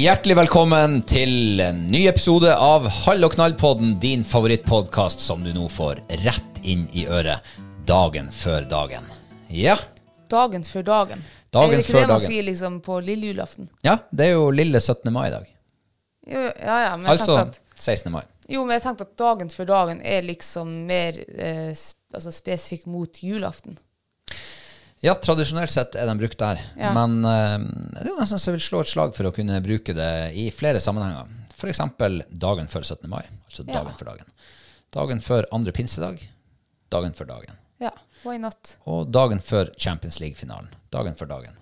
Hjertelig velkommen til en ny episode av Hall og knall-podden, din favorittpodkast som du nå får rett inn i øret dagen før dagen. Ja, Dagen før dagen. Dagen er det ikke det man dagen. sier liksom på lille julaften? ja det er jo lille 17. mai i dag. Jo, ja, ja, men jeg Altså at, 16. mai. jo, men jeg tenkte at dagen før dagen er liksom mer eh, sp altså spesifikk mot julaften. Ja, tradisjonelt sett er den brukt der. Ja. Men eh, det er jo nesten så jeg vil slå et slag for å kunne bruke det i flere sammenhenger. F.eks. dagen før 17. mai, altså Ja. dagen før dagen. Dagen før andre pinsedag, dagen før dagen. Ja, why not? Og dagen før Champions League-finalen. Dagen før dagen.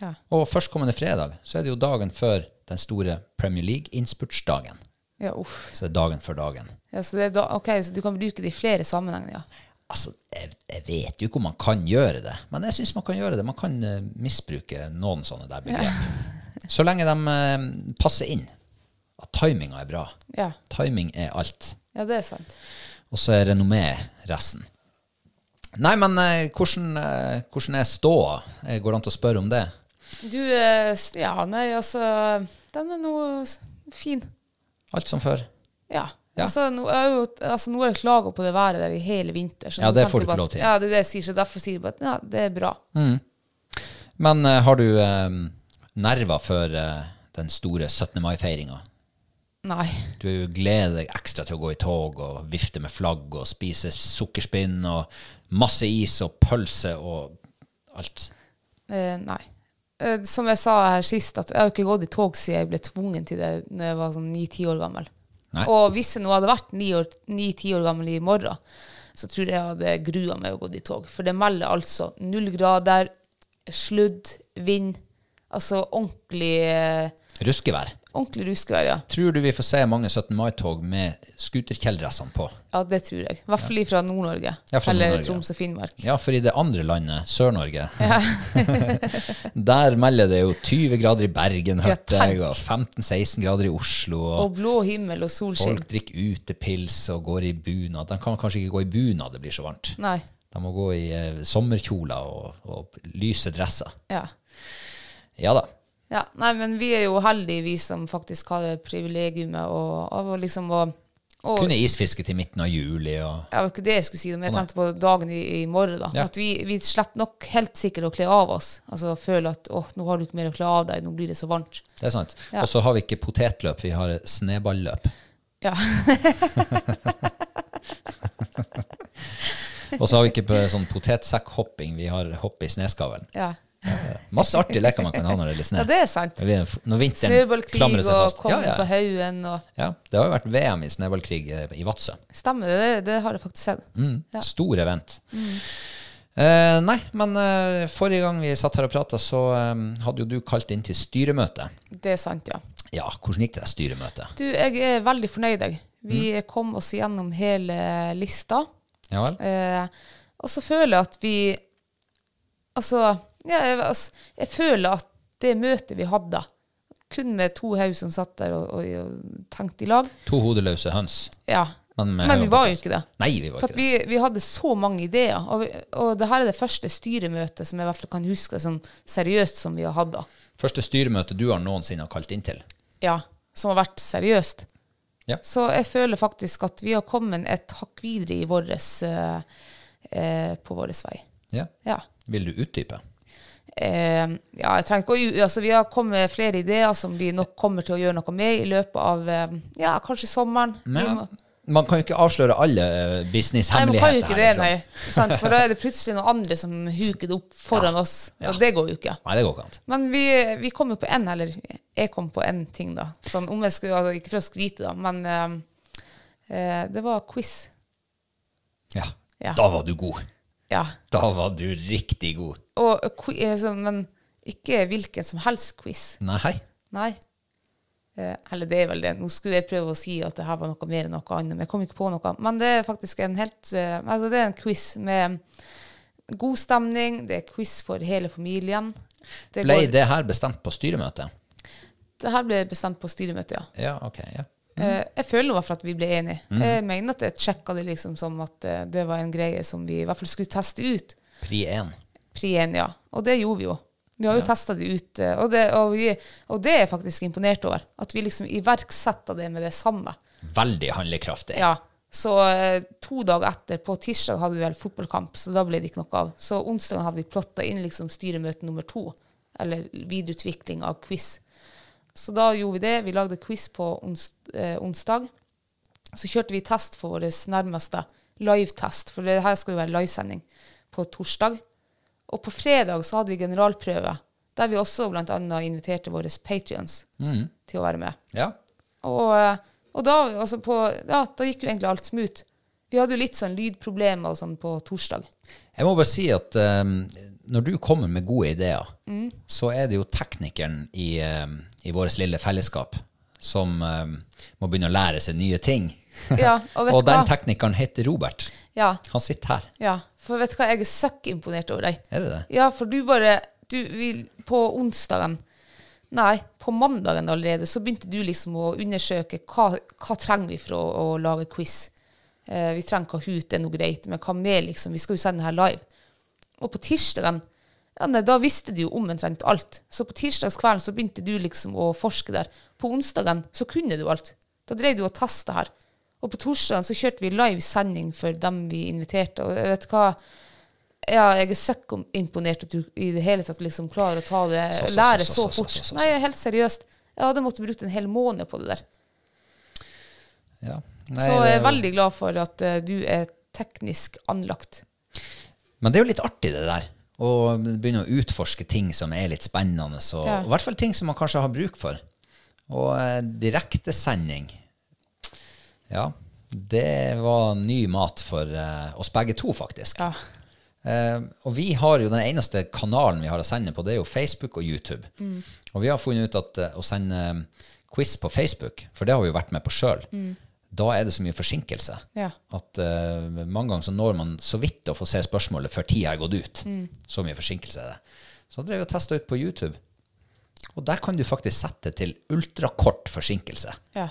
Ja. Og førstkommende fredag så er det jo dagen før den store Premier League-innspurtsdagen. Ja, uff. Så det er dagen før dagen. Ja, så, det da, ok, så du kan bruke det i flere sammenhenger, ja. Altså, jeg, jeg vet jo ikke om man kan gjøre det, men jeg syns man kan gjøre det. Man kan eh, misbruke noen sånne der begrep. Så lenge de eh, passer inn. At timinga er bra. Ja, Timing er alt. ja det er sant. Og så er renommé resten. Nei, men eh, hvordan, hvordan er ståa? Går det an til å spørre om det? Du, ja, nei, altså, den er nå fin. Alt som før? Ja. Ja. Altså, nå er jo, altså, nå har jeg klaget på det været der i hele vinter. så Ja, det får du ikke lov at- til. Ja, det det sier, så derfor sier jeg bare at ja, det er bra. Men uh, har du uh, nerver for uh, den store 17. mai-feiringa? Nei. Du gleder deg ekstra til å gå i tog og vifte med flagg og spise sukkerspinn og masse is og pølse og alt. Eh, nei. Eh, som jeg sa her sist, at jeg har ikke gått i tog siden jeg ble tvungen til det når jeg var sånn ni-ti år gammel. Nei. Og hvis jeg nå hadde vært ni-ti år, år gammel i morgen, så tror jeg jeg hadde grua meg å gå i tog. For det melder altså null grader, sludd, vind. Altså ordentlig, eh, Ruskevær. Ordentlig ruskevær, ja. Tror du vi får se mange 17. mai-tog med scooterkjeledressene på? Ja, det tror jeg. I hvert fall fra Nord-Norge. Ja, eller. Troms og Finnmark. Ja, for i det andre landet, Sør-Norge, der melder det jo 20 grader i Bergen, Ja, hørte jeg, og 15-16 grader i Oslo. Og Og blå himmel og solskinn. folk drikker utepils og går i bunad. De kan kanskje ikke gå i bunad, det blir så varmt. Nei. De må gå i eh, sommerkjoler og, og lyse dresser. Ja. Ja da. Ja, nei, men vi er jo heldige, vi som faktisk har det privilegiumet og, av å liksom å og, Kunne isfiske til midten av juli og Ja, det var ikke det jeg skulle si, men jeg tenkte på dagen i, i morgen. da. Ja. At vi, vi slipper nok helt sikkert å kle av oss. Altså føle at åh, nå har du ikke mer å kle av deg, nå blir det så varmt. Det er sant. Ja. Og så har vi ikke potetløp, vi har snøballøp. Ja. Og så har vi ikke sånn potetsekkhopping, vi har hopp i sneskavlen. ja. Masse artige leker man kan ha når det er litt snø. Ja, det er sant. Når vinteren Snøballkrig klamrer seg fast. og Ja, på ja. haugen og ja, det har jo vært VM i snøballkrig eh, i Vadsø. Stemmer det, det, har jeg faktisk sett. Mm, Ja. Stor event. Eh, nei, men eh, forrige gang vi satt her og prata, så eh, hadde jo du kalt inn til styremøte. Det er sant, ja. Ja, hvordan gikk det der styremøtet? Du, jeg er veldig fornøyd, jeg. Vi Mm. kom oss gjennom hele lista. Ja vel? Eh, og så føler jeg at vi Altså, ja, jeg, altså, jeg føler at det møtet vi hadde, kun med to haug som satt der og, og, og tenkte i lag To hodeløse høns. Ja. Men, Men vi var jo ikke det. Nei, vi var For ikke det. vi, vi hadde så mange ideer. Og, vi, og det her er det første styremøtet som jeg i hvert fall kan huske sånn seriøst som vi har hatt da. Første styremøte du har noensinne har kalt inn til. Ja, som har vært seriøst. Ja. Så jeg føler faktisk at vi har kommet et hakk videre i våres, eh, eh, på vår vei. Ja. Ja. Vil du utdype? Eh, ja, jeg trenger ikke å altså, Vi har kommet med flere ideer som vi nok kommer til å gjøre noe med i løpet av eh, ja, kanskje sommeren. Må- man kan jo ikke avsløre alle businesshemmeligheter. Nei, man kan jo ikke det, liksom. nei. Sant? For da er det plutselig noen andre som huker det opp foran oss. Og det går jo ikke. Nei, det går ikke. Men vi, vi kom jo på én, eller jeg kom på én ting, da. Sånn, om jeg skulle, altså, Ikke for å skryte, da, men eh, eh, det var quiz. Ja. Ja. Da var du god. Ja. Da var du riktig god. Og, eh, men ikke hvilken som helst quiz. Nei. Nei. Eh, eller det er vel det. Nå skulle jeg prøve å si at det her var noe mer enn noe annet, men jeg kom ikke på noe. Men det er faktisk en helt eh, Altså, det er en quiz med god stemning. Det er quiz for hele familien. Det, Ble går, det her bestemt på styremøtet? det her ble bestemt på styremøtet, ja. Ja, ok. ja. Eh, jeg føler i hvert fall at vi ble enige. Jeg mener at jeg sjekka det liksom som at eh, det var en greie som vi i hvert fall skulle teste ut. Pri 1. Pri 1, ja. Og det gjorde vi jo. Vi har jo testa det ut, eh, og det, og, vi, og det er jeg faktisk imponert over. At vi liksom iverksetta det med det samme. Veldig handlekraftig. Ja. Så to dager etter, på tirsdag, hadde vi vel fotballkamp, så da ble det ikke noe av. Så onsdag hadde vi plotta inn liksom styremøte nummer to, eller videreutvikling av quiz. Så da gjorde vi det. Vi lagde quiz på ons, eh, onsdag. Så kjørte vi test for vår nærmeste live-test, for det her skal jo være livesending på torsdag. Og på fredag så hadde vi generalprøve, der vi også annet inviterte våre patrions til å være med. Ja. Og, eh, og da, altså på, ja, da gikk jo egentlig alt smooth. Vi hadde jo litt sånn lydproblemer og sånn på torsdag. Jeg må bare si at um, når du kommer med gode ideer, Mm. så er det jo teknikeren i, um, i vårt lille fellesskap som um, må begynne å lære seg nye ting. Ja, og vet og den teknikeren heter Robert. Ja, Han sitter her. ja. For vet du hva, jeg er søkk imponert over deg. Er det det? Ja, for du bare du, vil, På onsdagen Nei, på mandagen allerede så begynte du liksom å undersøke hva, hva trenger vi for å, å lage quiz. Eh, vi trenger Kahoot, det er noe greit, men hva mer, liksom? Vi skal jo sende her live. Og på tirsdagen ja, nei, da visste du jo omtrent alt. Så på tirsdagskvelden så begynte du liksom å forske der. På onsdagen så kunne du alt. Da drev du og testa her. Og på torsdagen så kjørte vi live sending for dem vi inviterte. Og vet du hva? Ja, jeg er søkk imponert at du i det hele tatt liksom klarer å ta det, Så, så, så, lære så, fort. Nei, helt seriøst. Jeg hadde måttet brukt en hel måned på det der. Ja. Nei, så jeg er veldig glad for at uh, du er teknisk anlagt. Men det er jo litt artig, det der. Å begynne å utforske ting som er litt spennende. Og, Ja. og I hvert fall ting som man kanskje har bruk for. Og eh, direktesending Ja, det var ny mat for eh, oss begge to, faktisk. Ja. Eh, og vi har jo den eneste kanalen vi har å sende på, det er jo Facebook og YouTube. Og vi har funnet ut at eh, å sende quiz på Facebook, for det har vi jo vært med på sjøl, da er det så mye forsinkelse Ja. at uh, mange ganger så når man så vidt å få se spørsmålet før tida er gått ut. Så mye forsinkelse er det. Så drev jeg og testa ut på YouTube. Og der kan du faktisk sette til ultrakort forsinkelse. Ja.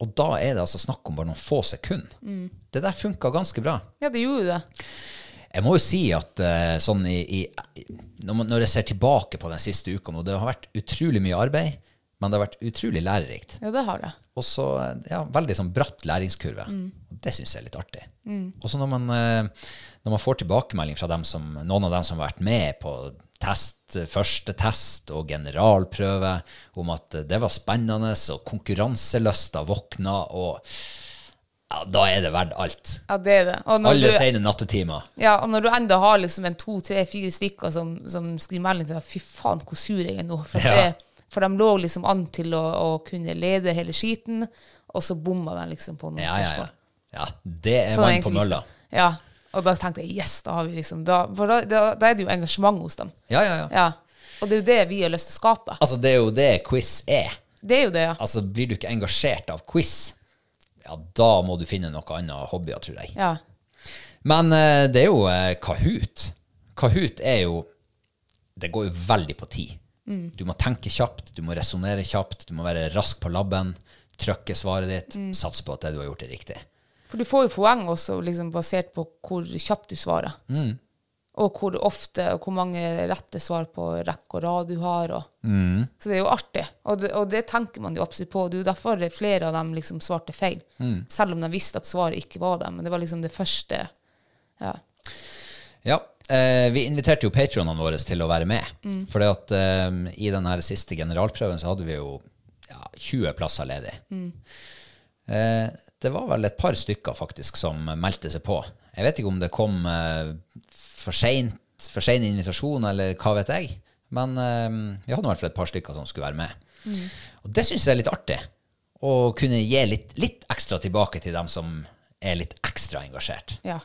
Og da er det altså snakk om bare noen få sekunder. Det der funka ganske bra. ja, det gjorde det. Jeg må jo si at uh, sånn i, i, når, man, når jeg ser tilbake på den siste uka nå, det har vært utrolig mye arbeid, men det har vært utrolig lærerikt. Ja, det har det. Og så ja, veldig sånn bratt læringskurve. Mm. det syns jeg er litt artig. Og så når man, eh, når man får tilbakemelding fra dem som, noen av dem som har vært med på test, første test og generalprøve, om at det var spennende, og konkurranselysta våkna, og ja, da er det verdt alt. Ja, det er det. Alle du, sene nattetimer. ja, og når du enda har liksom en to, tre, fire stykker som, som skriver melding til deg Fy faen, hvor sur jeg er nå. For, at Ja. det, for de lå liksom an til å, å kunne lede hele skiten, og så bomma de liksom på noen Ja, ja, ja. spørsmål. ja det er Sånn vann på mølla. Ja. Og da tenkte jeg yes, da har vi liksom da, For da, da, da er det jo engasjement hos dem. Ja, ja, ja. Ja. Og det er jo det vi har lyst til å skape. Altså, det er jo det quiz er. Det er jo det, ja. Altså, blir du ikke engasjert av quiz, ja, da må du finne noe annet hobbyer, tror jeg. ja. Men eh, det er jo eh, Kahoot. Kahoot er jo Det går jo veldig på tid. Mm. Du må tenke kjapt, du må resonnere kjapt, du må være rask på labben, trykke svaret ditt, Mm. satse på at det du har gjort, er riktig. For du får jo poeng også liksom basert på hvor kjapt du svarer. Mm. Og hvor ofte og hvor mange rette svar på rekke og rad du har. Mm. Så det er jo artig. Og det, og det tenker man jo absolutt på. Det er jo derfor flere av dem liksom svarte feil. Mm. Selv om de visste at svaret ikke var dem. Men det var liksom det første. Ja. Ja, eh, vi inviterte jo patronene våre til å være med. Mm. For at eh, i den siste generalprøven så hadde vi jo ja, 20 plasser ledig. Mm. Eh, det var vel et par stykker faktisk som meldte seg på. Jeg vet ikke om det kom eh, for sein invitasjon, eller hva vet jeg. Men eh, vi hadde i hvert fall et par stykker som skulle være med. Mm. Og det syns jeg er litt artig. Å kunne gi litt, litt ekstra tilbake til dem som er litt ekstra engasjert. ja.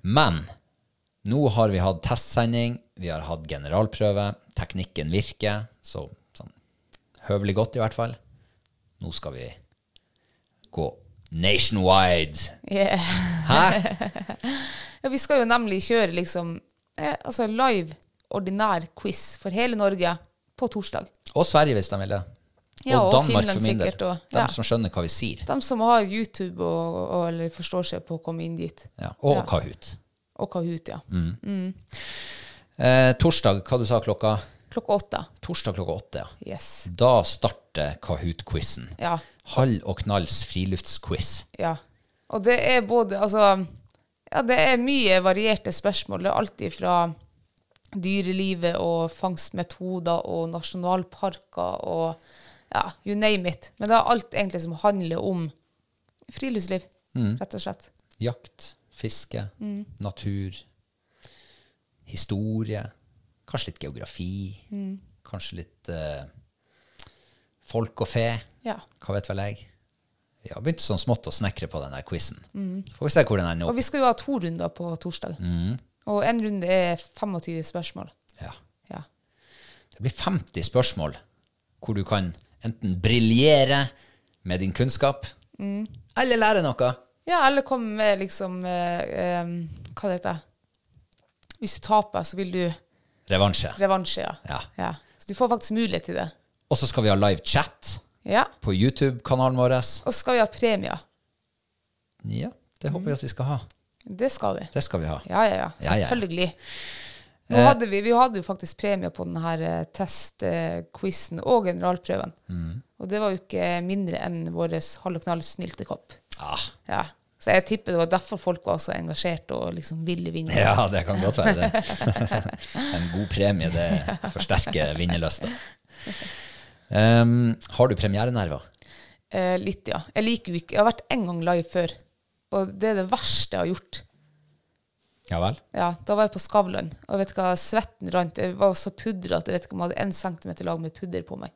Men nå har vi hatt testsending, vi har hatt generalprøve, teknikken virker, så sånn høvelig godt i hvert fall. Nå skal vi gå nationwide. Yeah. Hæ? ja. Vi skal jo nemlig kjøre liksom eh, altså live, ordinær quiz for hele Norge på torsdag. Og Sverige, hvis de vil det. Ja, og og Danmark Finland for min del. og- De ja. som skjønner hva vi sier. De som har YouTube og, og eller forstår seg på å komme inn dit. Ja. Og Ja. Kahoot. Og Kahoot, ja. Eh, torsdag, hva du sa klokka? Klokka åtte. Torsdag klokka åtte, ja. Yes. Da starter Kahoot-quizen. Ja. Hall og knalls friluftsquiz. Ja. Og det er både Altså, ja, det er mye varierte spørsmål. Det er alltid fra dyrelivet og fangstmetoder og nasjonalparker og ja, you name it. Men det er alt egentlig som handler om friluftsliv, rett og slett. Jakt, fiske, Mm. natur, historie, kanskje litt geografi, Mm. kanskje litt uh, folk og fe, Ja. hva vet vel jeg. Vi har begynt sånn smått å snekre på den quizen. Mm. Så får vi se hvor den ender Mm. Og vi skal jo ha to runder på torsdag. Og en runde er 25 spørsmål. Ja. Ja. Det blir 50 spørsmål hvor du kan enten briljere med din kunnskap, Mm. eller lære noe. Ja, eller kom med liksom eh, eh, Hva det heter Hvis du taper, så vil du Revansje. revansje, ja. Ja. ja. Så du får faktisk mulighet til det. Og så skal vi ha live chat Ja. på YouTube-kanalen vår. Og så skal vi ha premier. Ja, det håper vi at vi skal ha. Det skal vi. Det skal vi ha. Ja, ja, ja. Selvfølgelig. Nå Eh. hadde vi, vi hadde jo faktisk premie på denne testquizen og generalprøven. Mm. Og det var jo ikke mindre enn vår halv og knall snyltekopp. Ah, Ja. Så jeg tipper det var derfor folk var så engasjert og liksom ville vinne. ja, det kan godt være det. en god premie, det forsterker vinnerlysta. Um, har du premierenerver? Eh, litt, ja. Jeg liker jo ikke Jeg har vært en gang live før, og det er det verste jeg har gjort. Ja vel? Ja, Da var jeg på Skavlan, og vet hva, svetten rant. Jeg var så pudra at jeg vet ikke om jeg hadde én centimeter lag med pudder på meg.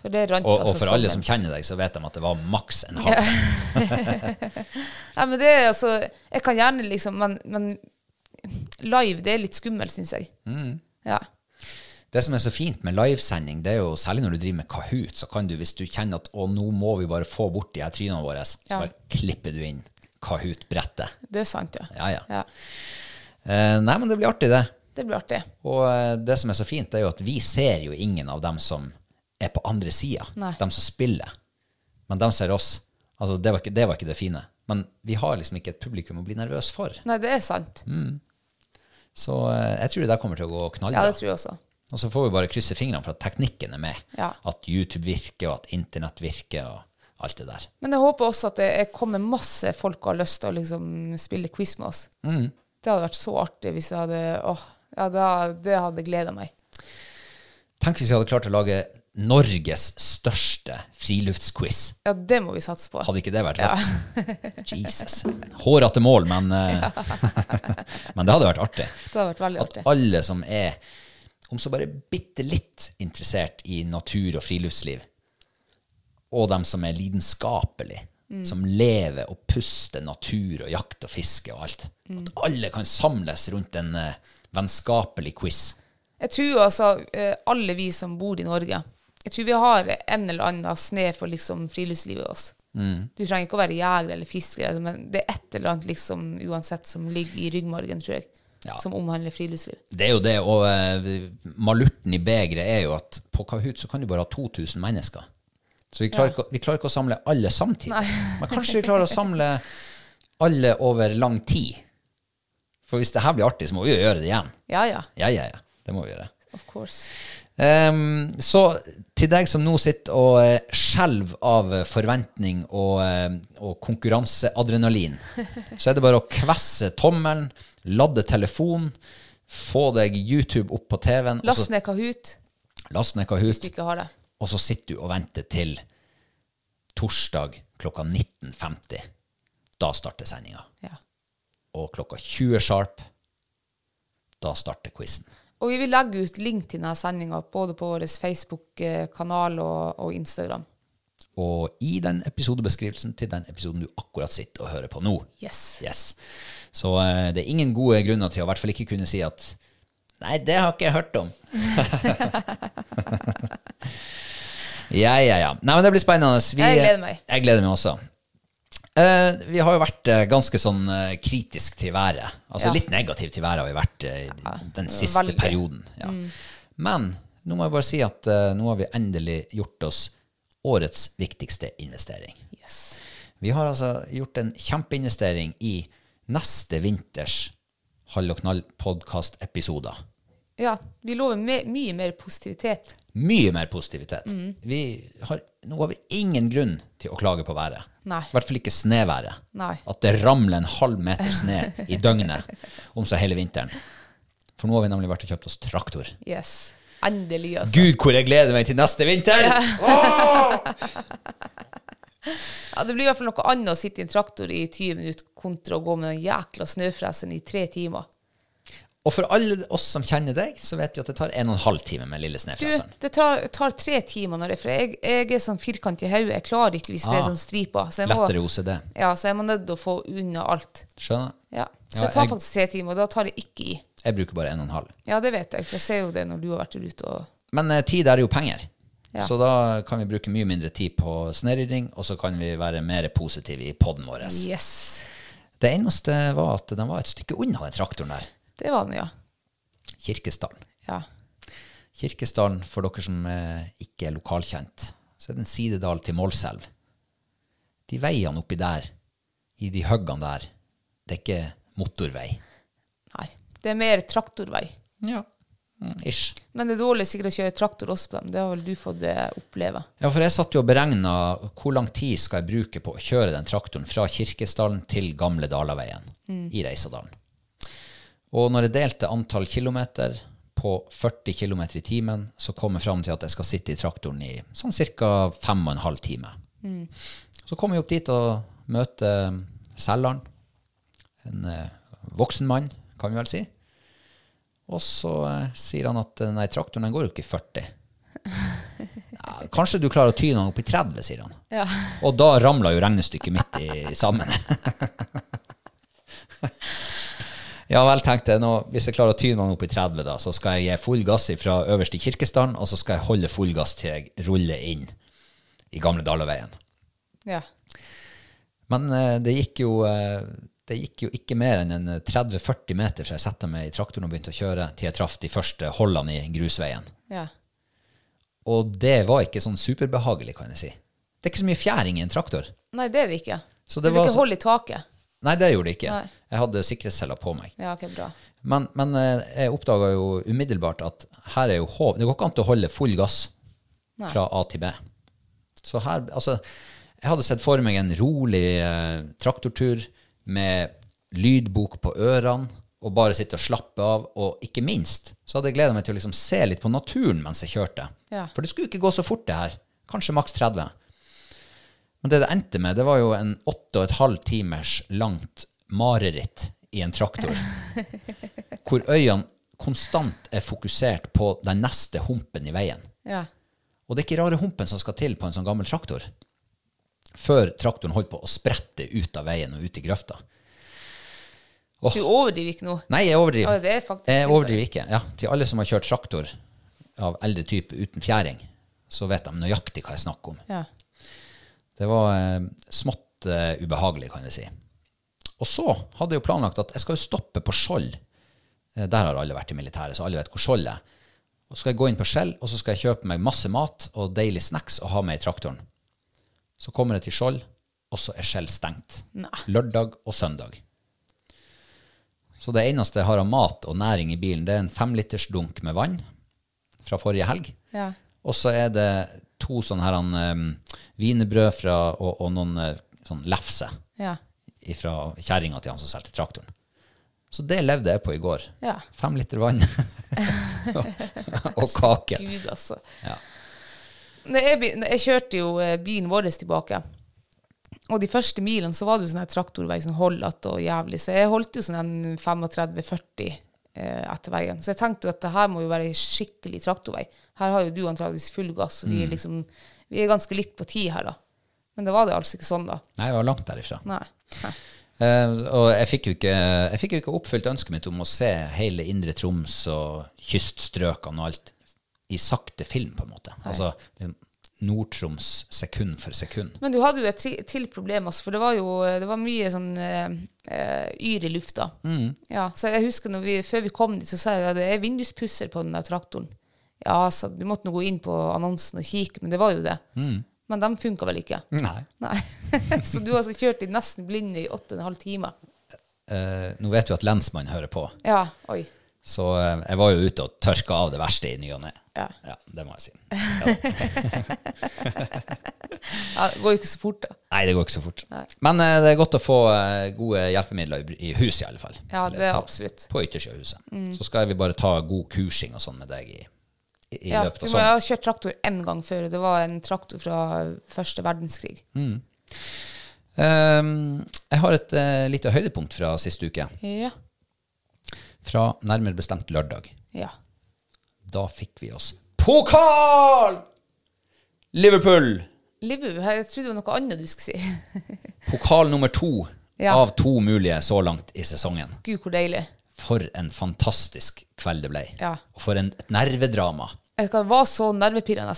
For det rant Og, og for for alle som kjenner deg, så vet de at det var maks en halv cent. Nei, men det er altså Jeg kan gjerne liksom Men, men live, det er litt skummelt, syns jeg. Mm. Ja. Det som er så fint med livesending, det er jo særlig når du driver med Kahoot, så kan du, hvis du kjenner at å, nå må vi bare få bort de her trynene våre, så Ja. bare klipper du inn Kahoot-brettet. Det er sant, ja. Ja, ja. ja. Eh, nei, men det blir artig, det. Det blir artig. Og eh, det som er så fint, det er jo at vi ser jo ingen av dem som er på andre sida. Nei. De som spiller. Men dem ser oss. Altså, det var, ikke, det var ikke det fine. Men vi har liksom ikke et publikum å bli nervøs for. Nei, det er sant. Så eh, jeg tror det der kommer til å gå Ja, det tror jeg også. og så får vi bare krysse fingrene for at teknikken er med. Ja. At YouTube virker, og at internett virker, og alt det der. Men jeg håper også at det er- kommer masse folk og har lyst til å liksom spille quiz med oss. Mm. Det hadde vært så artig hvis jeg hadde Åh, ja, da, det hadde gleda meg. Tenk hvis vi hadde klart å lage Norges største friluftsquiz. Ja, det må vi satse på. Hadde ikke det vært rått? Jesus. Hårete mål, men, ja. men det hadde vært artig. Det hadde vært veldig At artig. alle som er, om så bare bitte litt interessert i natur og friluftsliv, og dem som er lidenskapelig, som lever og puster natur og jakt og fiske og alt, at alle kan samles rundt en uh, vennskapelig quiz. Jeg tror altså uh, alle vi som bor i Norge, jeg tror vi har en eller annen sne for liksom friluftslivet oss. Du trenger ikke å være jeger eller fisker, altså, men det er et eller annet liksom uansett som ligger i ryggmargen, tror jeg, Ja. som omhandler friluftsliv. Det er jo det, og uh, malurten i begeret er jo at på Kahoot så kan du bare ha 2000 mennesker. Så vi klarer, ikke, vi klarer ikke å samle alle samtidig. Men kanskje vi klarer å samle alle over lang tid. For hvis det her blir artig, så må vi jo gjøre det igjen. Ja, ja, Ja, ja, ja. Det må vi gjøre. of course. Um, så til deg som nå sitter og eh, skjelver av forventning og, eh, og konkurranseadrenalin, så er det bare å kvesse tommelen, ladde telefonen, få deg YouTube opp på TV-en, Last ned Kahoot last ned hvis Kahoot, du ikke har det. Og så sitter du og venter til torsdag klokka 19.50. Da starter sendinga. Ja. Og klokka 20 sharp, da starter quizen. Og vi vil legge ut link til denne sendinga både på vår Facebook-kanal og, og Instagram. Og i den episodebeskrivelsen til den episoden du akkurat sitter og hører på nå. Yes. Yes. Så uh, det er ingen gode grunner til å i hvert fall ikke kunne si at Nei, det har ikke jeg hørt om. ja, ja, ja. Nei, men det blir spennende. Vi, Jeg gleder meg. Jeg gleder meg også. Eh, vi har jo vært eh, ganske sånn eh, kritisk til været. Altså Ja. litt negativ til været har vi vært eh, i den siste veldig. perioden. Ja. Men nå må jeg bare si at eh, nå har vi endelig gjort oss årets viktigste investering. yes. Vi har altså gjort en kjempeinvestering i neste vinters Hall og knall-podkast-episoder. Ja, vi lover mye mer positivitet. Mye mer positivitet. Mm. Vi har, nå har vi ingen grunn til å klage på været. Nei. I hvert fall ikke sneværet. Nei. At det ramler en halv meter sne i døgnet om seg hele vinteren. For nå har vi nemlig vært og kjøpt oss traktor. Yes. Endelig, altså. Gud, hvor jeg gleder meg til neste vinter! Ja, det blir i hvert fall noe annet å sitte i en traktor i 20 minutter kontra å gå med den jækla snøfresen i tre timer. Og for alle oss som kjenner deg, så vet vi at det tar en og en halv time med lille Du, snøfreseren. det tar, tar tre timer når det er For jeg, jeg er sånn firkant i hodet. Jeg klarer ikke hvis det er Ah. sånn striper. Så jeg må, Lettere OCD. ja, så jeg må nødt til å få unna alt. Skjønner? Ja. Så Ja, det tar jeg- faktisk tre timer, og da tar jeg ikke i. Jeg bruker bare en og en halv. Ja, det vet jeg, for jeg ser jo det når du har vært ute og Men eh, tid er jo penger. Ja. Så da kan vi bruke mye mindre tid på snørydding, og så kan vi være mer positive i poden vår. Yes. Det eneste var at den var et stykke unna den traktoren der. Det var den, ja. Kirkesdalen. Ja. Kirkesdalen, for dere som eh, ikke er lokalkjent, så er det en sidedal til Målselv. De veiene oppi der, i de høggene der, det er ikke motorvei. Nei. Det er mer traktorvei. Ja. Ish. Men det er dårlig sikkert å kjøre traktor også på dem. Det har vel du fått eh, oppleve. Ja, for jeg satt jo og beregna hvor lang tid skal jeg bruke på å kjøre den traktoren fra Kirkesdalen til gamle Dalaveien i Reisadalen. Og når jeg delte antall kilometer på 40 km i timen, så kom jeg fram til at jeg skal sitte i traktoren i sånn ca. fem og en halv time. Så kom jeg opp dit og møtte selgeren. En eh, voksen mann, kan vi vel si. Og så eh, sier han at eh, nei, traktoren den går jo ikke i 40. Ja, kanskje du klarer å tyne den opp i 30, sier han. Ja. Og da ramla jo regnestykket mitt i, sammen. ja vel, tenkte jeg nå, hvis jeg klarer å tyne den opp i 30, da, så skal jeg gi full gass fra øverst i Kirkesdalen, og så skal jeg holde full gass til jeg ruller inn i gamle Dalaveien. ja. Men eh, det gikk jo eh, det gikk jo ikke mer enn en 30-40 meter fra jeg satte meg i traktoren og begynte å kjøre, til jeg traff de første holdene i grusveien. ja. Og det var ikke sånn superbehagelig, kan jeg si. Det er ikke så mye fjæring i en traktor. Nei, det er det ikke. Så det du vil ikke hold holde i taket. Nei, det gjorde det ikke. Nei. Jeg hadde sikkerhetsceller på meg. Ja, ok, bra. Men, men eh, jeg oppdaga jo umiddelbart at her er jo håp. Det går ikke an til å holde full gass Nei. fra A til B. Så her Altså, jeg hadde sett for meg en rolig eh, traktortur med lydbok på ørene, og bare sitte og slappe av. Og ikke minst så hadde jeg gleda meg til å liksom se litt på naturen mens jeg kjørte. Ja. For det skulle ikke gå så fort, det her. Kanskje maks 30. Men det det endte med, det var jo en åtte og et halv timers langt mareritt i en traktor. hvor øynene konstant er fokusert på den neste humpen i veien. Ja. Og det er ikke rare humpen som skal til på en sånn gammel traktor. Før traktoren holdt på å sprette ut av veien og ut i grøfta. Du overdriver ikke nå. Nei, jeg overdriver. Ja, er jeg overdriver ikke. Ja, til alle som har kjørt traktor av eldre type uten fjæring, så vet de nøyaktig hva jeg snakker om. Ja. Det var eh, smått eh, ubehagelig, kan jeg si. Og så hadde jeg jo planlagt at jeg skal jo stoppe på Skjold. Eh, der har alle vært i militæret, så alle vet hvor Skjold er. Og så skal jeg gå inn på Skjell, og så skal jeg kjøpe meg masse mat og deilig snacks og ha med i traktoren. Så kommer jeg til Skjold, og så er Skjell stengt. Lørdag og søndag. Så det eneste jeg har av mat og næring i bilen, det er en femliters dunk med vann fra forrige helg. Ja. Og så er det to sånne her um, wienerbrød fra, og, og noen eh, sånn lefse Ja. fra kjerringa til han som solgte traktoren. Så det levde jeg på i går. Ja. Fem liter vann og kake. Gud, altså. Ja. Jeg, jeg kjørte jo eh, bilen vår tilbake, og de første milene så var det jo sånn traktorvei sånn holdete og jævlig, så jeg holdt jo sånn en 35-40 eh, etter veien. Så jeg tenkte jo at det her må jo være skikkelig traktorvei. Her har jo du antageligvis full gass, og vi er liksom vi er ganske litt på tid her, da. Men det var det altså ikke sånn, da. Nei, vi var langt derifra. Nei. Nei. Uh, og jeg fikk, jo ikke, jeg fikk jo ikke oppfylt ønsket mitt om å se hele Indre Troms og kyststrøkene og alt i sakte film, på en måte. Altså liksom, Nord-Troms sekund for sekund. Men du hadde jo et til problem også, for det var jo det var mye sånn uh, yr i lufta. Ja, så jeg husker når vi, før vi kom dit, så sa jeg at det er vinduspusser på den der traktoren. Ja, så du måtte nå gå inn på annonsen og kikke, men det var jo det. Men de funka vel ikke? Nei. Nei. så du har altså kjørt i nesten blinde i åtte og en halv time. Eh, nå vet vi at lensmannen hører på, Ja, oi. så eh, jeg var jo ute og tørka av det verste i ny og ne. Ja. Ja, det må jeg si. Ja. Ja, det går jo ikke så fort, da. Nei, det går ikke så fort. Nei. Men eh, det er godt å få eh, gode hjelpemidler i, i huset, i alle fall. Ja, det er på- absolutt. På yttersjøhuset. Så skal vi bare ta god kursing og sånn med deg i, i, Ja, løpet du sommeren. må, du må ha kjørt traktor én gang før, og det var en traktor fra første verdenskrig. Ehm, jeg har et uh, lite høydepunkt fra siste uke. Ja. Fra nærmere bestemt lørdag. Ja. Da fikk vi oss pokal! Liverpool! Liverpool, jeg trodde det var noe annet du skulle si. Pokal nummer to Ja. av to mulige så langt i sesongen. Gud, hvor deilig. For en fantastisk kveld det ble. Ja. Og for en, et nervedrama. Det var så nervepirrende.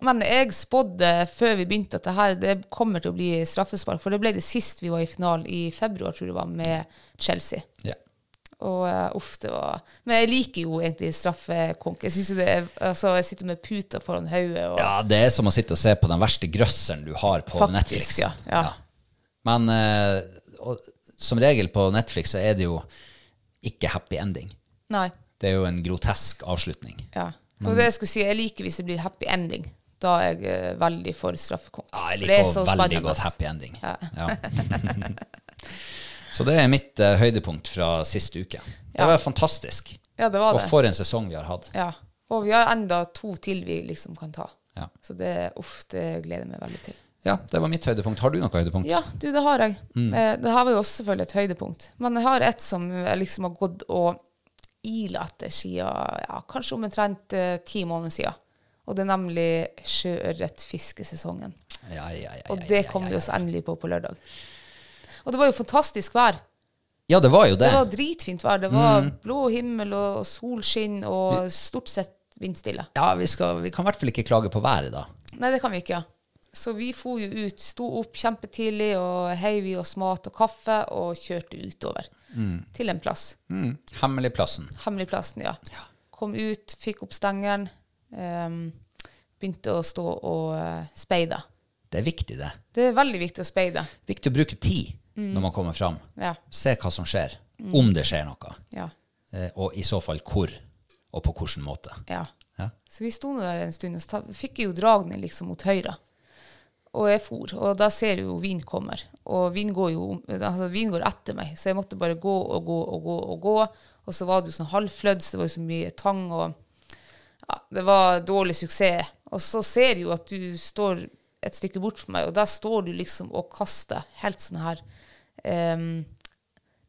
Men jeg spådde før vi begynte at det her det kommer til å bli straffespark, for det ble det sist vi var i finalen i februar, tror jeg det var, med Chelsea. Ja. Og eh, uff, det var Men jeg liker jo egentlig straffekonk. Jeg synes jo det er Altså, jeg sitter med puta foran hodet og ja, det er som å sitte og se på den verste grøsseren du har på Faktisk, Netflix. ja, ja. Men uh, og, som regel på Netflix så er det jo ikke happy ending. Nei. Det er jo en grotesk avslutning. Ja. Så det jeg skulle si, jeg liker hvis det blir happy ending. Da er jeg eh, veldig for straffekonk. Ja, jeg er liker så også veldig godt happy ending. Ja. Ja. så det er mitt uh, høydepunkt fra siste uke. Det Ja. var fantastisk. Ja, det var det. Og for en sesong vi har hatt. Ja. Og vi har enda to til vi liksom kan ta. Ja. Så det, uff, det gleder jeg meg veldig til. Ja, det var mitt høydepunkt. Har du noe høydepunkt? Ja, du, det har jeg. Mm. Eh, det her var jo også selvfølgelig et høydepunkt. Men jeg har et som liksom har gått og ila etter siden ja, kanskje omtrent eh, ti måneder siden. Og det er nemlig sjøørretfiskesesongen. Ja, ja, ja, Og det ja, kom ja, vi ja. oss endelig på på lørdag. Og det var jo fantastisk vær. Ja, det var jo det. Det var dritfint vær. Det var Mm. blå himmel og solskinn og stort sett vindstille. Ja, vi, skal, vi kan i hvert fall ikke klage på været, da. Nei, det kan vi ikke. Så vi for jo ut, sto opp kjempetidlig og heiv i oss mat og kaffe og kjørte utover til en plass. Mm. Hemmeligplassen. Hemmeligplassen, ja. Kom ut, fikk opp stengeren, Um, begynte å stå og uh, speide. Det er viktig, det. Det er veldig viktig å speide. Viktig å bruke tid når man kommer fram. Ja. Se hva som skjer. Om det skjer noe. Ja. Eh, og i så fall hvor, og på hvilken måte. ja. Ja. Så vi sto der en stund, og fikk jo dragene liksom mot høyre. Og jeg for, og da ser jo vin kommer. Og vin går jo altså vin går etter meg, så jeg måtte bare gå og gå og gå. Og gå. Og så var det jo sånn halvflødd, så det var jo så mye tang. og ja, Det var dårlig suksess. Og så ser jeg jo at du står et stykke bort fra meg, og der står du liksom og kaster helt sånn her um,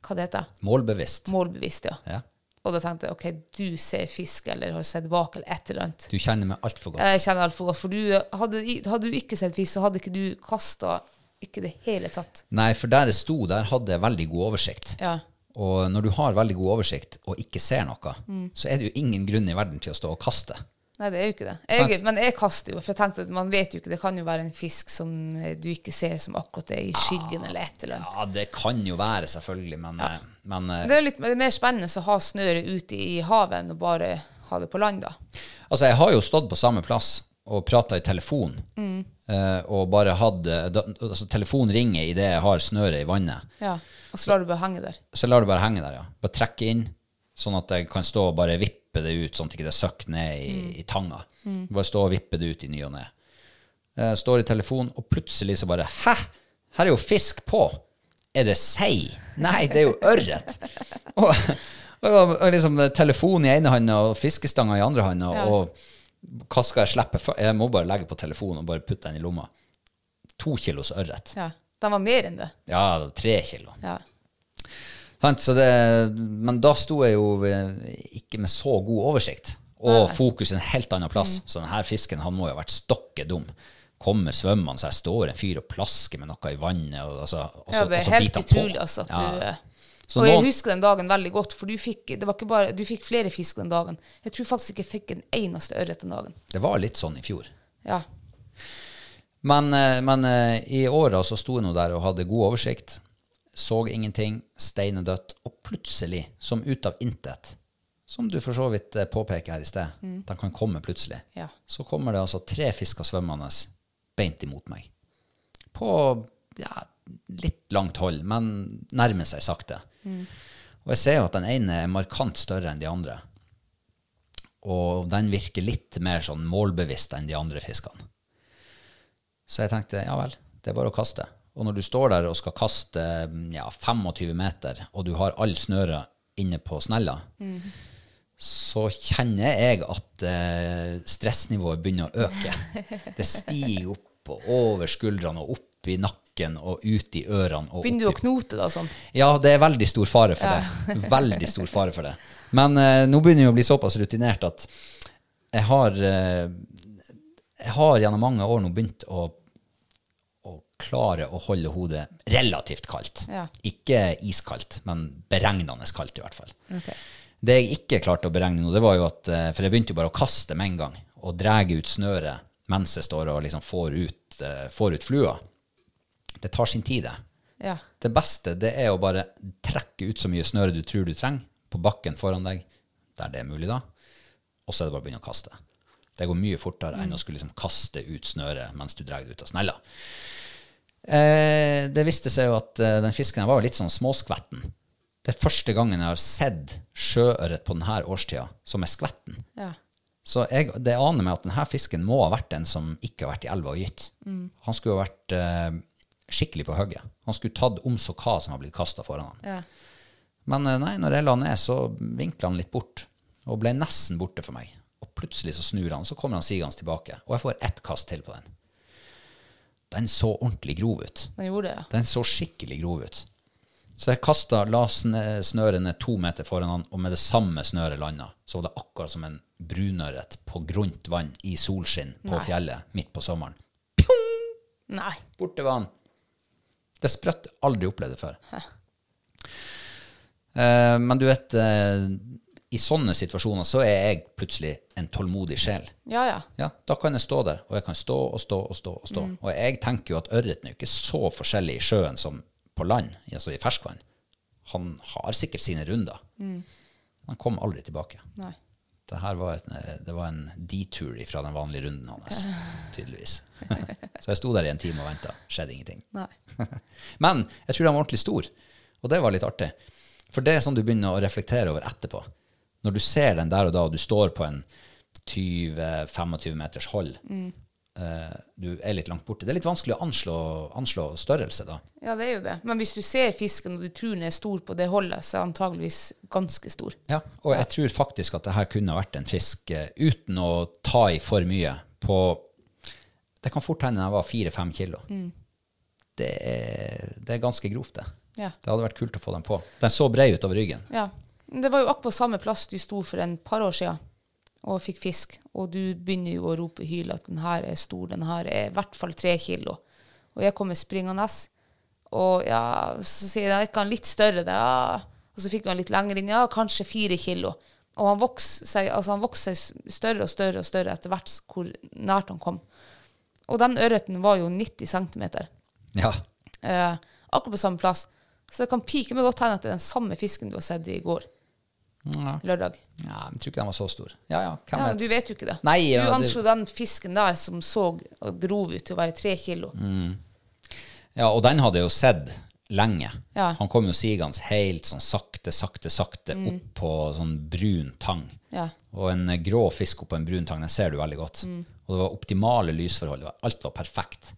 Hva det heter Målbevisst. Målbevisst, ja. Ja. Og da tenkte jeg OK, du ser fisk, eller har sett vak eller et eller annet. Du kjenner meg altfor godt. Jeg kjenner altfor godt. For du, hadde, hadde du ikke sett fisk, så hadde ikke du kasta ikke det hele tatt. Nei, for der jeg sto, der hadde jeg veldig god oversikt. Ja. Og når du har veldig god oversikt og ikke ser noe, Mm. så er det jo ingen grunn i verden til å stå og kaste. Nei, det er jo ikke det. Jeg, men jeg kaster jo, for jeg tenkte at man vet jo ikke. Det kan jo være en fisk som du ikke ser, som akkurat er i skyggen eller et eller annet. Ja, det kan jo være, selvfølgelig, men, eh, men eh, Det er litt er mer spennende å ha snøret ute i havet enn å bare ha det på land, da. Altså, jeg har jo stått på samme plass og prata i telefon, Mm. eh, og bare hatt altså, Telefonen ringer idet jeg har snøret i vannet. Ja. Og så lar du bare henge der. Så lar du bare henge der, ja. Bare trekke inn, sånn at jeg kan stå og bare vippe det ut, sånn at ikke det søkker ned i, i tanga. Bare stå og vippe det ut i ny og ne. Står i telefonen, og plutselig så bare Hæ? Her er jo fisk på! Er det sei? Nei, det er jo ørret! og, og, og liksom telefon i ene handa og fiskestanga i andre handa, og hva skal jeg slippe? Jeg må bare legge på telefonen og bare putte den i lomma. To kilos ørret. Ja. Den var mer enn det. Ja, tre kilo. Ja. Så det, men da sto jeg jo ikke med så god oversikt, og fokus en helt annen plass. Mm. Så denne fisken han må jo ha vært stokke dum. Kommer svømmende, så jeg står en fyr og plasker med noe i vannet. Og, altså, og så, ja, det er helt utrolig, altså. At Ja. du, eh, Så og jeg husker den dagen veldig godt, for du fikk, det var ikke bare, du fikk flere fisk den dagen. Jeg tror faktisk ikke jeg fikk en eneste ørret den dagen. Det var litt sånn i fjor. Ja. Men, eh, men eh, i åra så sto jeg nå der og hadde god oversikt. Så ingenting, steinedødt. Og plutselig, som ut av intet, som du for så vidt påpeker her i sted, de kan komme plutselig, Ja. så kommer det altså tre fisker svømmende beint imot meg. På ja, litt langt hold, men nærmer seg sakte. Og jeg ser jo at den ene er markant større enn de andre. Og den virker litt mer sånn målbevisst enn de andre fiskene. Så jeg tenkte ja vel, det er bare å kaste. Og når du står der og skal kaste ja, 25 meter, og du har all snøret inne på snella, så kjenner jeg at eh, stressnivået begynner å øke. Det stiger opp og over skuldrene og opp i nakken og ut i ørene. Og Begynner du å knote da sånn? ja, det er veldig stor fare for det. Veldig stor fare for det. Men eh, nå begynner jeg å bli såpass rutinert at jeg har, eh, jeg har gjennom mange år nå begynt å, klare å holde hodet relativt kaldt. Ja. Ikke iskaldt, men beregnende kaldt i hvert fall. Okay. Det jeg ikke klarte å beregne nå, det var jo at eh, For jeg begynte jo bare å kaste med en gang, og drege ut snøret mens jeg står og liksom får ut, eh, får ut flua. Det tar sin tid, det. Ja. Det beste det er å bare trekke ut så mye snøre du tror du trenger, på bakken foran deg, der det er mulig, da. Og så er det bare å begynne å kaste. Det går mye fortere enn å skulle liksom kaste ut snøret mens du drar det ut av snella. Eh, det viste seg jo at eh, den fisken her var litt sånn småskvetten. Det er første gangen jeg har sett sjøørret på denne årstida som er skvetten. Ja. Så jeg, det aner meg at denne fisken må ha vært en som ikke har vært i elva og gytt. Han skulle ha vært eh, skikkelig på hugget. Han skulle tatt om så hva som har blitt kasta foran han. Ja. Men eh, nei, når jeg la ned, så vinkla han litt bort, og ble nesten borte for meg. Og plutselig så snur han, så kommer han sigende tilbake, og jeg får ett kast til på den. Den så ordentlig grov ut. Den gjorde det, ja. Den så skikkelig grov ut. Så jeg kasta, la sn- snøret ned to meter foran han, og med det samme snøret landa. Så var det akkurat som en brunørret på grunt vann i solskinn på Nei. fjellet midt på sommeren. Nei. Borte var han. Det sprøtt. Aldri opplevd det før. Eh, men du vet, eh, i sånne situasjoner så er jeg plutselig en tålmodig sjel. Ja, ja. Ja, Da kan jeg stå der, og jeg kan stå og stå og stå. Og stå. Og jeg tenker jo at ørreten er jo ikke så forskjellig i sjøen som på land, altså i ferskvann. Han har sikkert sine runder. Han kom aldri tilbake. Nei. Det var, et, det var en detour fra den vanlige runden hans, tydeligvis. så jeg sto der i en time og venta. Skjedde ingenting. Men jeg tror han var ordentlig stor, og det var litt artig. For det er sånn du begynner å reflektere over etterpå. Når du ser den der og da, og du står på en 20-25 meters hold, eh, du er litt langt borte. Det er litt vanskelig å anslå, anslå størrelse da. Ja, det er jo det. Men hvis du ser fisken og du tror den er stor på det holdet, så er den antageligvis ganske stor. Ja, og jeg tror faktisk at det her kunne vært en fisk eh, uten å ta i for mye på Det kan fort hende den var fire-fem kilo. Det, er, det er ganske grovt, det. Ja. Det hadde vært kult å få den på. Den så bred ut over ryggen. Ja. Det var jo akkurat på samme plass du sto for en par år siden og fikk fisk, og du begynner jo å rope hyl at den her er stor, den her er i hvert fall tre kilo. Og jeg kommer springende, og ja, så sier jeg ikke han litt større, da? Og så fikk han litt lenger inn, ja, kanskje fire kilo. Og han vokste seg, altså han vokste seg større og større og større etter hvert hvor nært han kom. Og den ørreten var jo 90 centimeter Ja. eh, akkurat på samme plass. Så det kan pike meg godt hende at det er den samme fisken du har sett i går. Lørdag. ja, jeg tror ikke den var så stor. Ja, ja, hvem Ja, vet? du vet jo ikke det. Nei, ja, du anslo den fisken der som så grov ut til å være tre kilo. Ja, og den hadde jeg jo sett lenge. Ja. Han kom jo sigende helt sånn sakte, sakte, sakte opp på sånn brun tang. Ja. Og en eh, grå fisk oppå en brun tang, den ser du veldig godt. Og det var optimale lysforhold. Alt var perfekt.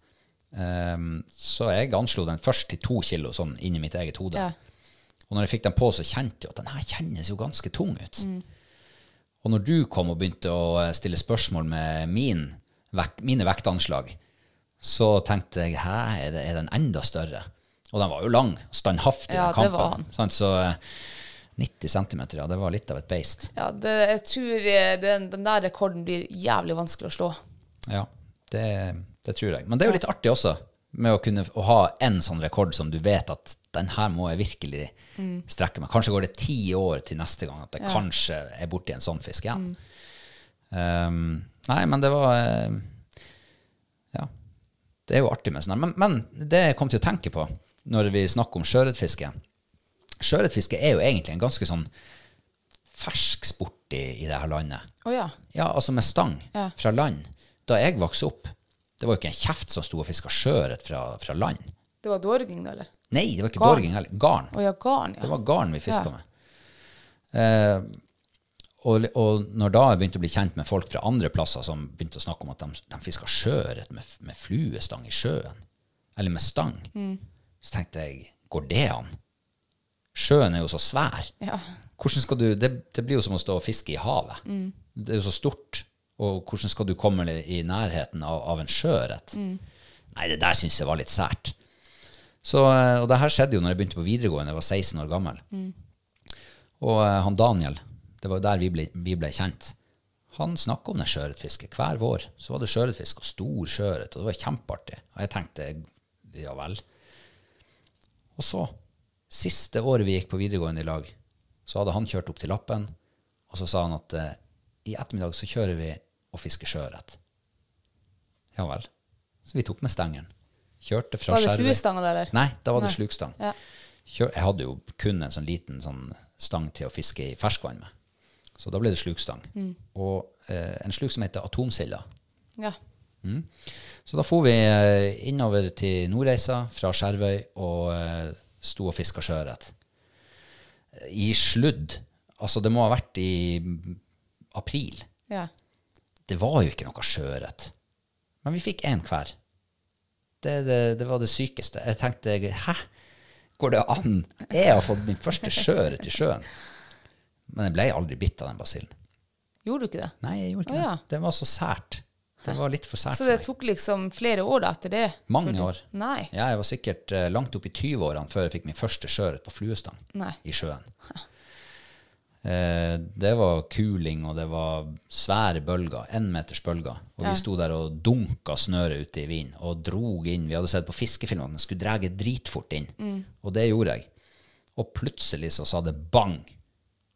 Um, så jeg anslo den først til to kilo, sånn inni mitt eget hode. Ja. Og når jeg fikk den på, så kjente jeg at den her kjennes jo ganske tung ut. Og når du kom og begynte å eh, stille spørsmål med min, mine vektanslag, så tenkte jeg hæ, er, det, er den enda større? Og den var jo lang, standhaftig, Ja, den det kampen. var han. Sant? Så eh, 90 cm, ja, det var litt av et beist. Ja, det, jeg tror eh, den, den der rekorden blir jævlig vanskelig å slå. Ja, det, det tror jeg. Men det er jo litt artig også, med å kunne å ha en sånn rekord som du vet at den her må jeg virkelig strekke meg. Kanskje går det ti år til neste gang at jeg kanskje er borti en sånn fisk igjen. Um, nei, men det var eh, Ja. Det er jo artig med sånn. Men, men det jeg kom til å tenke på når vi snakker om sjøørretfiske Sjøørretfiske er jo egentlig en ganske sånn fersk sport i, i det her landet. Oh, ja. Ja, altså med stang Ja. fra land. Da jeg vokste opp, det var jo ikke en kjeft som sto og fiska sjøørret fra, fra land. Det var dorging, da, eller? Nei, det var ikke Garn. dorging heller. Garn. Oh, ja, garn, ja. Det var garn vi fiska Ja. med. Eh, og, og når da jeg begynte å bli kjent med folk fra andre plasser som begynte å snakke om at de, de fiska sjøørret med, med fluestang i sjøen, eller med stang, Mm. så tenkte jeg går det an? Sjøen er jo så svær. Ja. Hvordan skal du, det, det blir jo som å stå og fiske i havet. Mm. Det er jo så stort. Og hvordan skal du komme i nærheten av, av en sjøørret? Mm. Nei, det der syns jeg var litt sært. Så, eh, og det her skjedde jo når jeg begynte på videregående, jeg var 16 år gammel. Og eh, han Daniel, det var jo der vi ble, vi ble kjent, han snakka om det sjøørretfisket. Hver vår så var det sjøørretfisk og stor sjøørret, og det var kjempeartig. Og jeg tenkte ja vel. Og så, siste året vi gikk på videregående i lag, så hadde han kjørt opp til Lappen, og så sa han at eh, i ettermiddag så kjører vi og fiske sjøørret. Ja vel. Så vi tok med stengen, Kjørte fra Var det Skjervøy. fluestanga der, eller? Nei, da var det Nei. slukstang. Ja. Kjør, jeg hadde jo kun en sånn liten sånn stang til å fiske i ferskvann med. Så da ble det slukstang. Mm. Og eh, en sluk som heter atomsilda. Ja. Så da for vi eh, innover til Nordreisa fra Skjervøy og eh, sto og fiska sjøørret. I sludd. Altså, det må ha vært i april. ja. Det var jo ikke noe sjøørret. Men vi fikk én hver. Det, det, det var det sykeste. Jeg tenkte hæ? Går det an? Jeg har fått min første sjøørret i sjøen. Men jeg ble aldri bitt av den basillen. Gjorde du ikke det? Nei, jeg gjorde ikke oh, ja. det. Det var så sært. Det var litt for sært Så for det meg. tok liksom flere år da etter det? Mange år. Nei. Ja, jeg var sikkert eh, langt opp i 20-årene før jeg fikk min første sjøørret på fluestang Nei. i sjøen. Eh, det var kuling, og det var svære bølger, én meters bølger. Og vi sto der og dunka snøret ute i vinden og drog inn. Vi hadde sett på fiskefilm at den skulle dra dritfort inn, og det gjorde jeg. Og plutselig så sa det bang,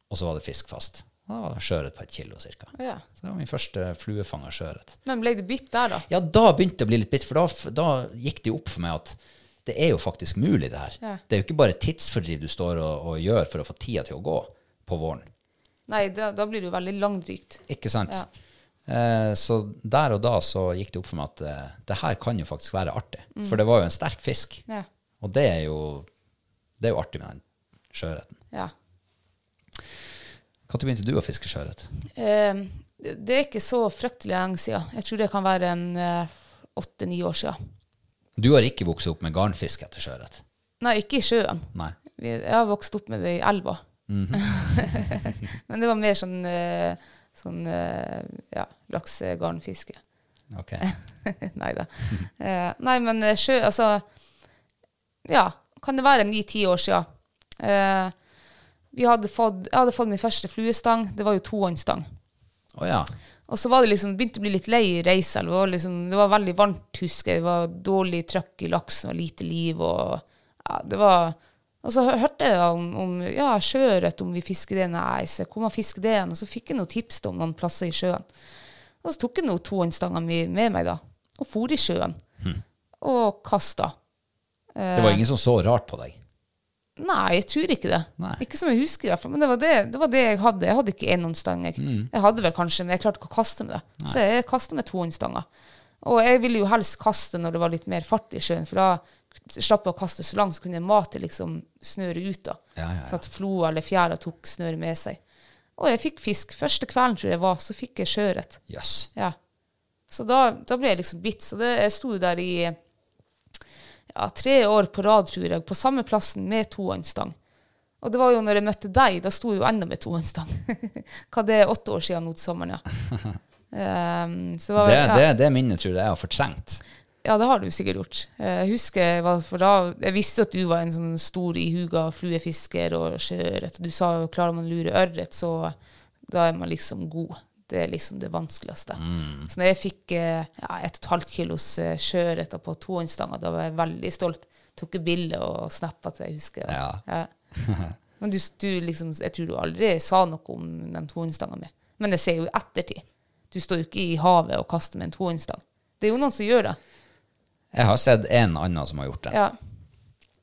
og så var det fisk fast. Da var sjøørret på et kilo cirka. Ja. Så det var min første fluefanga sjøørret. Men ble det bitt der, da? Ja, da begynte det å bli litt bitt, for da, da gikk det jo opp for meg at det er jo faktisk mulig, det her. Ja. Det er jo ikke bare tidsfordriv du står og, og gjør for å få tida til å gå på våren. Nei, da, da blir det jo veldig langdrygt. Ikke sant? Ja. Eh, så der og da så gikk det opp for meg at eh, det her kan jo faktisk være artig. For det var jo en sterk fisk. Ja. Og det er jo, det er jo artig med den sjøørreten. Ja. Når begynte du å fiske sjøørret? Eh, Det det er ikke så fryktelig lenge siden. Jeg tror det kan være en eh, åtte-ni år siden. Du har ikke vokst opp med garnfisk etter sjøørret? Nei, ikke i sjøen. Nei. Jeg har vokst opp med det i elva. Men det var mer sånn, eh, sånn eh, ja, laksegarnfiske. Ok. nei da. Eh, nei, men sjø Altså, ja, kan det være ni-ti år. Eh, vi hadde fått, jeg hadde fått min første fluestang. Det var jo tohåndsstang. Oh, ja. Og så var det liksom, begynte å bli litt lei i reisa. Det var, liksom, det var veldig varmt, husker jeg. Det var dårlig trøkk i laksen og lite liv. Og, ja, det var, og så hørte jeg om, om ja, sjøørret, om vi fisker det. Nei, så hvor man fisker det? Og så fikk jeg noen tips om noen plasser i sjøen. Og så tok jeg noen tohåndsstanger mi med meg, da. Og for i sjøen. Og kasta. Det var ingen som så rart på deg? Nei, jeg tror ikke det. Nei. Ikke som jeg husker, i hvert fall. Men det var det, det, var det jeg hadde. Jeg hadde ikke enhåndsstang. Jeg. jeg hadde vel kanskje, men jeg klarte ikke å kaste med det. Så jeg kasta med tohåndsstanger. Og jeg ville jo helst kaste når det var litt mer fart i sjøen, for da slapp å kaste så langt, så kunne matet liksom snøre ut. da. Ja, ja, ja. Så at floa eller fjæra tok snøret med seg. Og jeg fikk fisk. Første kvelden, tror jeg var, så fikk jeg sjøørret. Yes. Ja. Så da, da ble jeg liksom bitt. Så det, jeg sto der i ja, tre år på rad, tror jeg, på samme plassen med tohåndsstang. Og det var jo når jeg møtte deg, da sto jeg jo enda med tohåndsstang. Hva det er åtte år siden nå til sommeren, ja. Um, var, Det, det, det minnet tror jeg jeg har fortrengt. Ja, det har du sikkert gjort. Eh, Jeg husker, for da, jeg visste at du var en sånn stor ihuga fluefisker og sjøørret. Du sa jo klarer man å lure ørret, så da er man liksom god. Det er liksom det vanskeligste. Så når jeg fikk eh, ja, et og et halvt kilos eh, sjøørreter på tohåndsstanga, da var jeg veldig stolt. Tok bilde og snappa til, jeg husker. Ja. Ja. Men du, du liksom, jeg tror du aldri sa noe om den tohåndsstanga mi. Men jeg ser jo i ettertid. Du står jo ikke i havet og kaster med en tohåndsstang. Det er jo noen som gjør det. Jeg har sett en annen som har gjort det. Ja,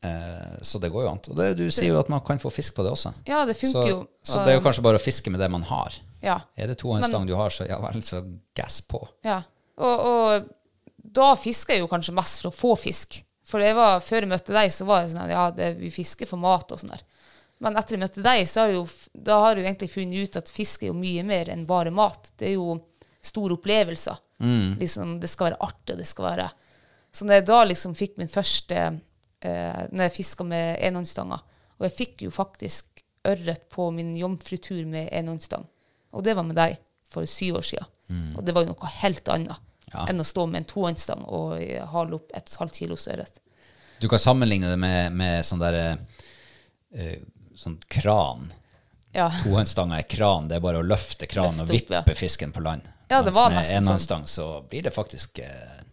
Eh, så det går jo an. Og det, du sier jo at man kan få fisk på det også. ja det Så, funker jo. så det er jo kanskje bare å fiske med det man har. Ja. Er det tohåndsstang du har, så ja vel, så gass på. ja. Og, og da fisker jeg jo kanskje mest for å få fisk. For det var, før jeg møtte deg, så var det sånn at ja, det, vi fisker for mat og sånn der. Men etter jeg møtte deg, så har jeg jo, da har jeg jo egentlig funnet ut at fisk er jo mye mer enn bare mat. Det er jo store opplevelser. Liksom, det skal være artig, det skal være Så når jeg da liksom fikk min første eh, Når jeg fiska med enhåndsstanga og jeg fikk jo faktisk ørret på min jomfrutur med enhåndsstang, og det var med deg for syv år siden. Og det var jo noe helt annet Ja. enn å stå med en tohåndsstang og hale opp et halvt kilos ørret. Du kan sammenligne det med, med sånn der eh, sånn kran. Ja. Tohåndsstanga er kran, det er bare å løfte kranen og Løfte opp, vippe ja. fisken på land. Ja, det Mens var med sånn. enhåndsstang så blir det faktisk eh,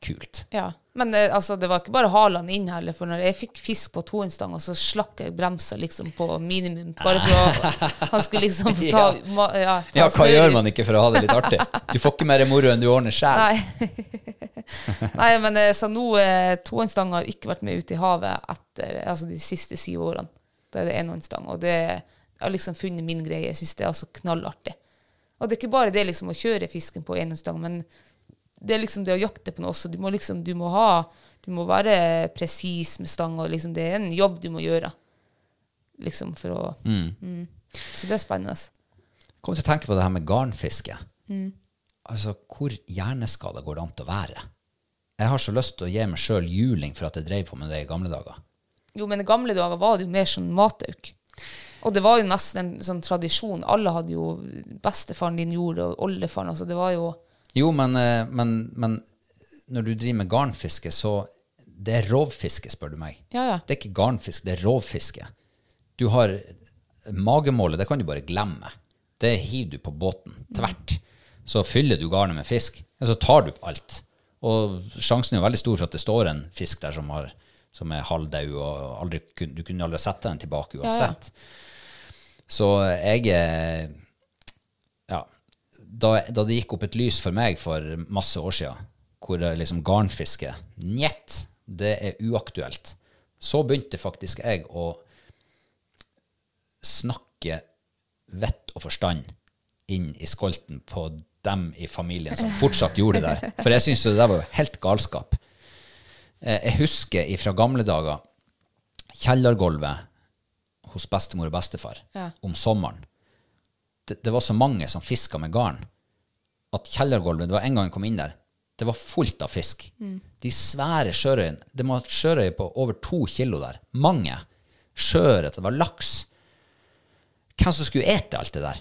dritkult. Ja. Men eh, altså, det var ikke bare halene inn heller, for når jeg fikk fisk på tohåndsstanga, så slakk jeg bremsa liksom på minimum, bare for å Han skulle liksom få ta, Ja. ja, ta Ja, hva søyre. gjør man ikke for å ha det litt artig? Du får ikke mer moro enn du ordner sjæl. Nei. Nei, men eh, så nå eh, har ikke vært med ute i havet etter altså de siste syv årene. Da er det enhåndsstang. Og det jeg har liksom funnet min greie. Jeg syns det er altså knallartig. Og det er ikke bare det liksom å kjøre fisken på enhåndsstang, men det er liksom det å jakte på noe også. Du må liksom, du må ha Du må være presis med stanga. liksom det er en jobb du må gjøre. Liksom for å mm. Så det er spennende. Jeg kom til å tenke på det her med garnfiske. Mm. Altså, hvor hjerneskada går det an til å være? Jeg har så lyst til å gi meg sjøl juling for at jeg drev på med det i gamle dager. Jo, men i gamle dager var det jo mer sånn matauk. Og det var jo nesten en sånn tradisjon. Alle hadde jo bestefaren din gjorde, og oldefaren. Altså det var jo Jo, men, eh, men, men når du driver med garnfiske, så Det er rovfiske, spør du meg. Ja, ja. Det er ikke garnfiske, det er rovfiske. Du har magemålet, det kan du bare glemme. Det hiver du på båten tvert. Så fyller du garnet med fisk, og så tar du opp alt. Og sjansen er jo veldig stor for at det står en fisk der som, har, som er halvdau, og aldri, du kunne aldri sette den tilbake uansett. Så jeg er ja, da, da det gikk opp et lys for meg for masse år siden, hvor liksom garnfiske Njet, det er uaktuelt. Så begynte faktisk jeg å snakke vett og forstand inn i skolten på dem i familien som fortsatt gjorde det der. For jeg syns det der var jo helt galskap. Eh, Jeg husker fra gamle dager kjellergulvet hos bestemor og bestefar Ja. om sommeren det, det var så mange som fiska med garn, at kjellergulvet Det var en gang jeg kom inn der, det var fullt av fisk. De svære sjørøyene. Det var sjørøye på over to kilo der. Mange. Sjøørret, det var laks. Hvem som skulle ete alt det der?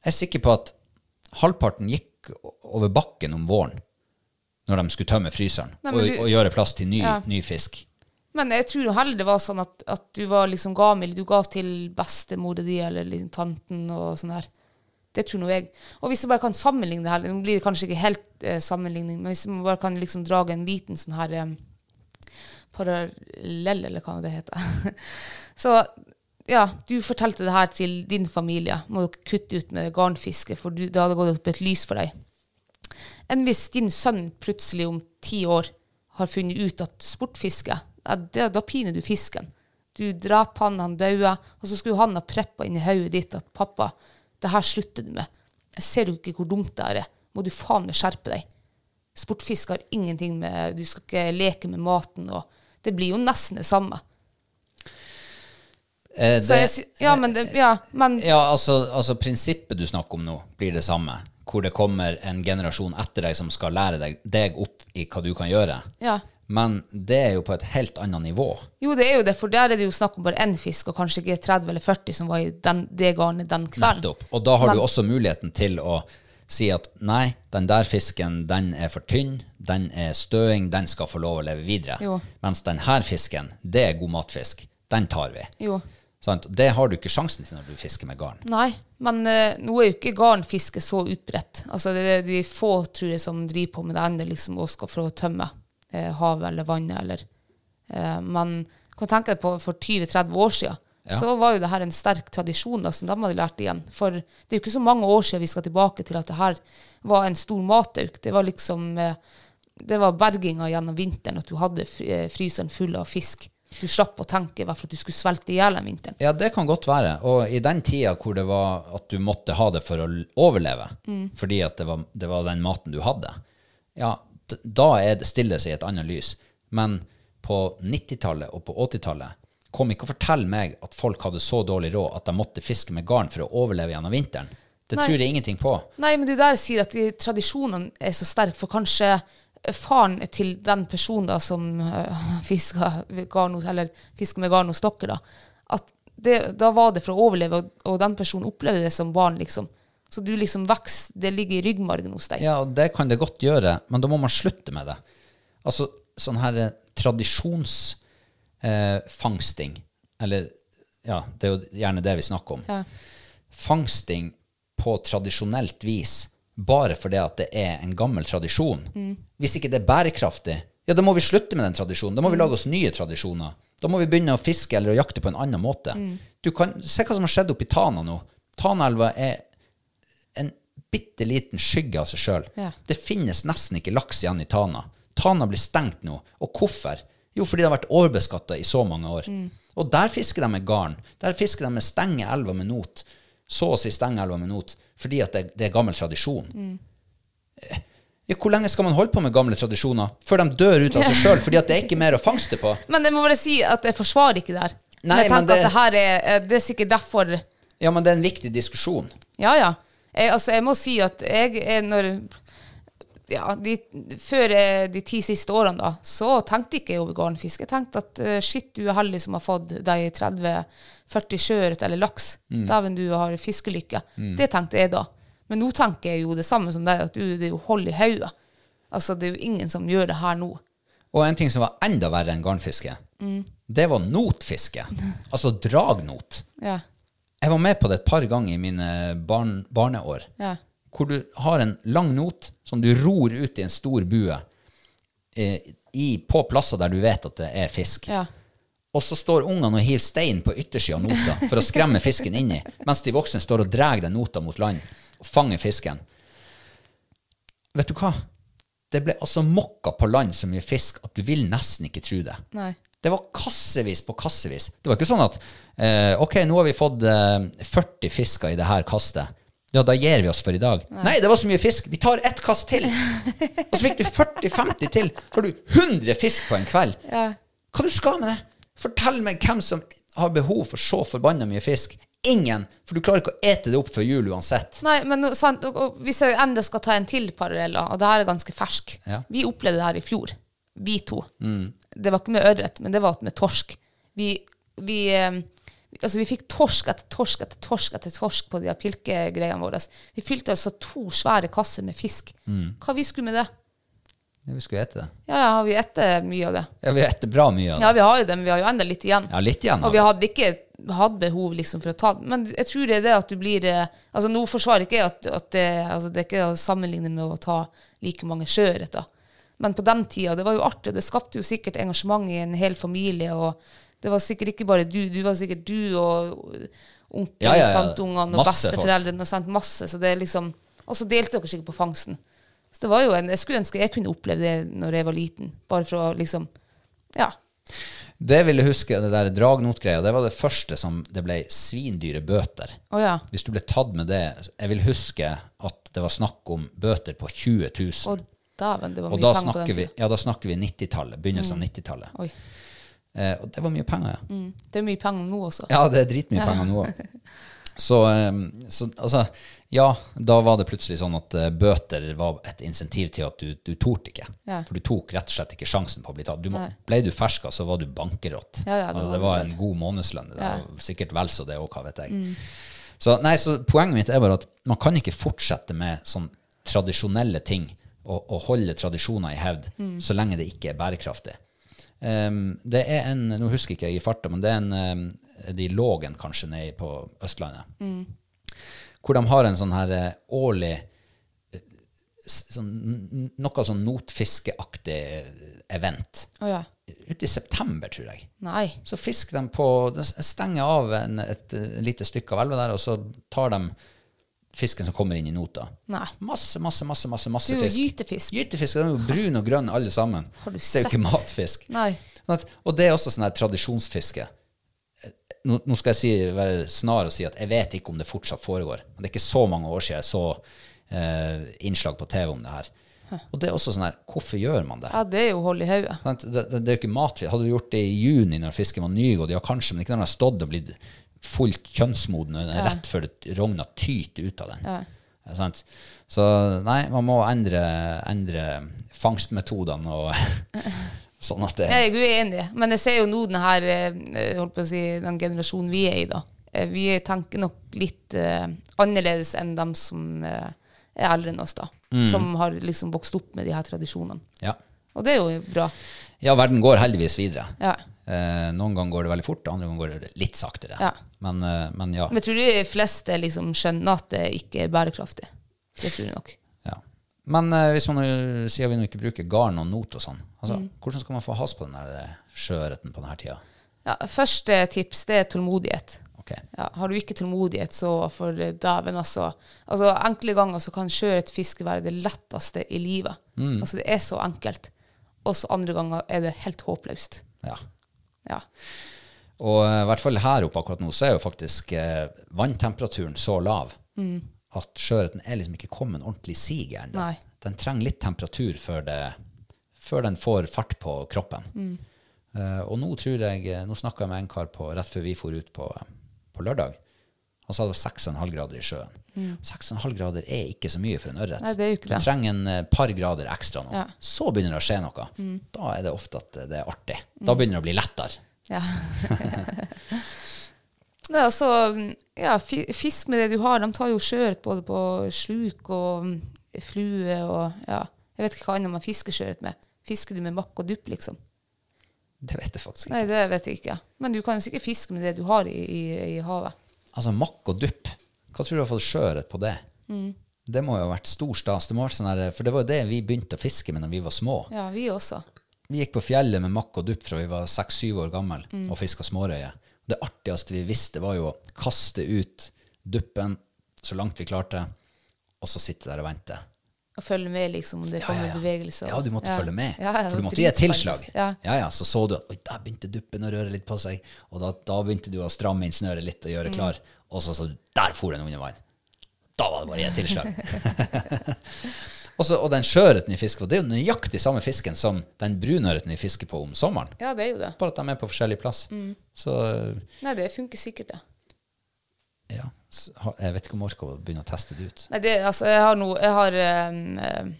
Jeg er sikker på at halvparten gikk over bakken om våren når de skulle tømme fryseren Nei, og, og gjøre plass til ny, Ja. ny fisk. Men jeg tror heller det var sånn at, at du var liksom gavmild. Du gav til bestemora di eller liksom tanten og sånn her. Det tror nå jeg. Og hvis jeg bare kan sammenligne det her, nå blir det kanskje ikke helt eh, sammenligning, men hvis man bare kan liksom drage en liten sånn her eh, parallell, eller hva det heter. Så ja, du fortalte det her til din familie. Må dere kutte ut med garnfiske, for du, det hadde gått opp et lys for deg. Enn hvis din sønn plutselig om ti år har funnet ut at sportfiske, det, da piner du fisken. Du dreper han, han dauer, og så skulle han ha preppa inn i hodet ditt at 'pappa, det her slutter du med'. Jeg ser jo ikke hvor dumt det her er. Må du faen meg skjerpe deg. Sportfiske har ingenting med Du skal ikke leke med maten, og det blir jo nesten det samme. Eh, Så det- jeg, ja, men, det, ja, men Ja, altså, altså prinsippet du snakker om nå, blir det samme. Hvor det kommer en generasjon etter deg som skal lære deg, deg opp i hva du kan gjøre. Ja. Men det er jo på et helt annet nivå. Jo, det er jo det, for der er det jo snakk om bare én fisk, og kanskje ikke 30 eller 40 som var i den, det garnet den kvelden. Nettopp. Og da har Men- du også muligheten til å si at nei, den der fisken, den er for tynn, den er støing, den skal få lov å leve videre. Jo. Mens den her fisken, det er god matfisk. Den tar vi. Jo. Sånn, Det har du ikke sjansen til når du fisker med garn. Nei, men uh, nå er jo ikke garnfiske så utbredt. Altså, det er de få, tror jeg, som driver på med det ennå, liksom, og skal for å tømme eh, havet eller vannet, eller eh, Men kan tenke deg på for 20-30 år siden, så var jo det her en sterk tradisjon da, som de hadde lært igjen. For det er jo ikke så mange år siden vi skal tilbake til at det her var en stor matauk. Det var liksom eh, Det var berginga gjennom vinteren, at du hadde eh, fryseren full av fisk. Du slapp å tenke hva for at du skulle svelte i hjel om vinteren. Ja, det kan godt være. Og i den tida hvor det var at du måtte ha det for å overleve, overleve, fordi at det var, det var den maten du hadde, ja, da er det stille seg i et annet lys. Men på 90-tallet og på 80-tallet, kom ikke og fortell meg at folk hadde så dårlig råd at de måtte fiske med garn for å overleve gjennom vinteren. Det Nei. tror jeg ingenting på. Nei, men du der sier at de tradisjonene er så sterke, for kanskje faren til den personen da, som uh, fisker, garn, eller fisker med garn hos dere, da, at det, da var det for å overleve, og, og den personen opplevde det som barn, liksom. Så du liksom vokser, det ligger i ryggmargen hos deg. Ja, og det kan det godt gjøre, men da må man slutte med det. Altså, sånn her eh, tradisjonsfangsting, eller ja, det er jo gjerne det vi snakker om. Ja. Fangsting på tradisjonelt vis, bare fordi at det er en gammel tradisjon. Hvis ikke det er bærekraftig, ja, da må vi slutte med den tradisjonen. Da må vi lage oss nye tradisjoner. Da må vi begynne å fiske eller å jakte på en annen måte. Du kan, se hva som har skjedd oppe i Tana nå. Tanaelva er en bitte liten skygge av seg sjøl. Ja. Det finnes nesten ikke laks igjen i Tana. Tana blir stengt nå. Og hvorfor? Jo, fordi det har vært overbeskatta i så mange år. Og der fisker de med garn. Der fisker de med stenge elva med not. Så å si stenge elva med not. Fordi at det, det er gammel tradisjon. Mm. Ja, hvor lenge skal man holde på med gamle tradisjoner? Før de dør ut av seg sjøl fordi at det er ikke mer å fangste på? Men jeg må bare si at jeg forsvarer ikke det her. Nei, jeg men det- at det her er, eh, det er sikkert derfor Ja, men det er en viktig diskusjon. Ja, ja. Jeg, altså, jeg må si at jeg er når ja, de, Før eh, de ti siste årene, da, så tenkte ikke jeg over garnfiske. Jeg tenkte at uh, shit, du er heldig som har fått deg 30-40 sjøørret eller laks. Dæven, du har fiskelykke. Det tenkte jeg da. Men nå tenker jeg jo det samme som deg, at du, det er jo hold i hodet. Altså, det er jo ingen som gjør det her nå. Og en ting som var enda verre enn garnfiske, det var notfiske. Altså dragnot. Ja. Jeg var med på det et par ganger i mine barn, barneår. Ja. Hvor du har en lang not som du ror ut i en stor bue eh, i, på plasser der du vet at det er fisk. Ja. Og så står ungene og hiver stein på yttersida av nota for å skremme fisken inni, mens de voksne står og drar den nota mot land og fanger fisken. Vet du hva? Det ble altså mokka på land så mye fisk at du vil nesten ikke tro det. Nei. Det var kassevis på kassevis. Det var ikke sånn at eh, ok, nå har vi fått eh, 40 fisker i det her kastet. Ja, da gir vi oss for i dag. Nei, det var så mye fisk. Vi tar ett kast til. Og så fikk du 40-50 til. Så har du 100 fisk på en kveld. Ja. Hva du skal med det? Fortell meg hvem som har behov for så forbanna mye fisk ingen, for du klarer ikke å ete det opp før jul uansett. Nei, men sant, og, og hvis jeg enda skal ta en til parallell, og det her er ganske fersk. Vi opplevde det her i fjor, vi to. Det var ikke med ørret, men det var med torsk. Vi, vi, eh, altså vi fikk torsk etter torsk etter torsk etter torsk på de pilkegreiene våre. Vi fylte altså to svære kasser med fisk. Hva vi skulle med det? Ja, vi skulle ete det. Ja, ja, har vi spist mye av det? Ja, vi eter bra mye av det. Ja, vi har jo det, men vi har jo enda litt igjen. Ja, litt igjen. Og vi vi. hadde ikke hatt behov liksom for å ta det. Men jeg tror det er det at du blir eh, Altså Nå forsvarer ikke jeg at, at det, altså, det er ikke å sammenligne med å ta like mange sjøørreter. Men på den tida, det var jo artig. Det skapte jo sikkert engasjement i en hel familie. Og det var sikkert ikke bare du, du var sikkert du og onkel, Ja, ja, ja. tanteungene og besteforeldrene og sånt, masse. Så det liksom Og så delte dere sikkert på fangsten. Så det var jo en Jeg skulle ønske jeg kunne oppleve det når jeg var liten. Bare for å liksom Ja. Det vil jeg huske, det der dragnotgreia, det var det første som det ble svindyre bøter. Oh, ja. Hvis du ble tatt med det Jeg vil huske at det var snakk om bøter på 20 000. Og dæven, det var Og mye da penger på den vi, tida. ja, da snakker vi 90-tallet. Begynnelsen av 90-tallet. Eh, og det var mye penger, ja. Mm. Det er mye penger nå også. Ja, det er dritmye penger nå òg. Så, eh, så altså Ja, da var det plutselig sånn at eh, bøter var et insentiv til at du, du torde ikke. Ja. For du tok rett og slett ikke sjansen på å bli tatt. Du må, ble du ferska, så var du bankerott. Ja, ja, det altså, var det var en god månedslønn. Det. Mm. var sikkert vel så det òg, hva vet jeg. Så, nei, så poenget mitt er bare at man kan ikke fortsette med sånn tradisjonelle ting og, og holde tradisjoner i hevd Mm. så lenge det ikke er bærekraftig. Um, det er en, Nå husker ikke jeg i farta, men det er en um, de Lågen kanskje nede på Østlandet. Hvor de har en sånn her eh, årlig eh, sånn, Noe sånn notfiskeaktig event. Oh, ja. Ute i september, tror jeg. Nei. Så fisker de på De stenger av en, et, et, lite stykke av elva der, og så tar de fisken som kommer inn i nota. Nei. Masse, masse, masse masse, masse Du fisk. gytefisk. Gytefisk de er jo brun og grønn alle sammen. Har du sett? det er jo ikke matfisk. Nei. Sånn og det er også sånn her tradisjonsfiske. Nå, nå skal jeg si, være snar og si at jeg vet ikke om det fortsatt foregår. Men det er ikke så mange år siden jeg så eh, innslag på TV om det her. Og det er også sånn her, hvorfor gjør man det? Ja, det er jo hold i hodet. Det, det, det er jo ikke matfisk. Hadde du gjort det i juni når fisken var nygått, ja kanskje, men ikke når den har stått og blitt fullt kjønnsmoden ja. rett før det rogna tyter ut av den. Ja, sant? Så nei, man må endre, endre fangstmetodene og sånn at det Jeg er uenig, men jeg ser jo nå den her, eh, holdt på å si, den generasjonen vi er i, da. Eh, Vi tenker nok litt uh, annerledes enn dem som uh, er eldre enn oss, da. Som har liksom vokst opp med de her tradisjonene. ja. Og det er jo bra. ja, verden går heldigvis videre. Ja. Eh, noen ganger går det veldig fort, andre ganger går det litt saktere. Ja. Men, eh, men ja. Men jeg tror de fleste liksom skjønner at det ikke er bærekraftig. Det tror jeg nok. ja. Men eh, hvis man sier vi nå ikke bruker garn og not og sånn, altså, Mm. hvordan skal man få has på den eh, sjøørreten på denne tida? Ja, første tips det er tålmodighet. Ok. Ja, har du ikke tålmodighet, så for dæven altså Altså Enkle ganger så kan sjøørretfiske være det letteste i livet. Altså Det er så enkelt. Og så andre ganger er det helt håpløst. Ja. Ja. Og eh, i hvert fall her oppe akkurat nå, så er jo faktisk eh, vanntemperaturen så lav Mm. at sjøørreten er liksom ikke kommet ordentlig i sig ennå. Den trenger litt temperatur før, det, før den får fart på kroppen. Mm. Eh, og nå tror jeg Nå snakka jeg med en kar på, rett før vi for ut på, på lørdag. Han sa det var 6,5 grader i sjøen. 6,5 grader er ikke så mye for en ørret. Mm. Nei, det er jo ikke det. Du trenger en eh, par grader ekstra nå. Ja. Mm. Så begynner det å skje noe. Da er det ofte at det er artig. Da begynner det å bli lettere. ja. Det er altså, ja, fisk med det du har. De tar jo sjøørret både på sluk og mm, flue og ja. Jeg vet ikke hva annet man fisker sjøørret med. Fisker du med makk og dupp, liksom? Det vet jeg faktisk ikke. Nei, det vet jeg ikke. Men du kan jo sikkert fiske med det du har i, i, i havet. Altså makk og dupp. Hva tror du har fått sjøørret på det? Mm. Det må jo ha vært stor stas. Det sånn her, for det var jo det vi begynte å fiske med når vi var små. Ja, vi også. Vi gikk på fjellet med makk og dupp fra vi var seks-syv år gammel Mm. og fiska smårøye. Det artigste vi visste, var jo å kaste ut duppen så langt vi klarte, og så sitte der og vente. Og følge med, liksom, om det kommer bevegelser. Ja, du måtte følge med. Ja, ja, for du måtte gi et tilslag. Ja. ja, ja, Så så du at der begynte duppen å røre litt på seg, og da, da begynte du å stramme inn snøret litt og Mm. gjøre klar, og så så du der for den under vann. Da var det bare å gi et tilslag. og, så, og den sjøørreten vi fisker på, det er jo nøyaktig samme fisken som den brunørreten vi fisker på om sommeren. Ja, det er jo det. Bare at de er på forskjellig plass. Mm. Så Nei, det funker sikkert, det. Ja, jeg vet ikke om jeg orker å begynne å teste det ut. Nei, det, altså, jeg har, no, jeg har eh,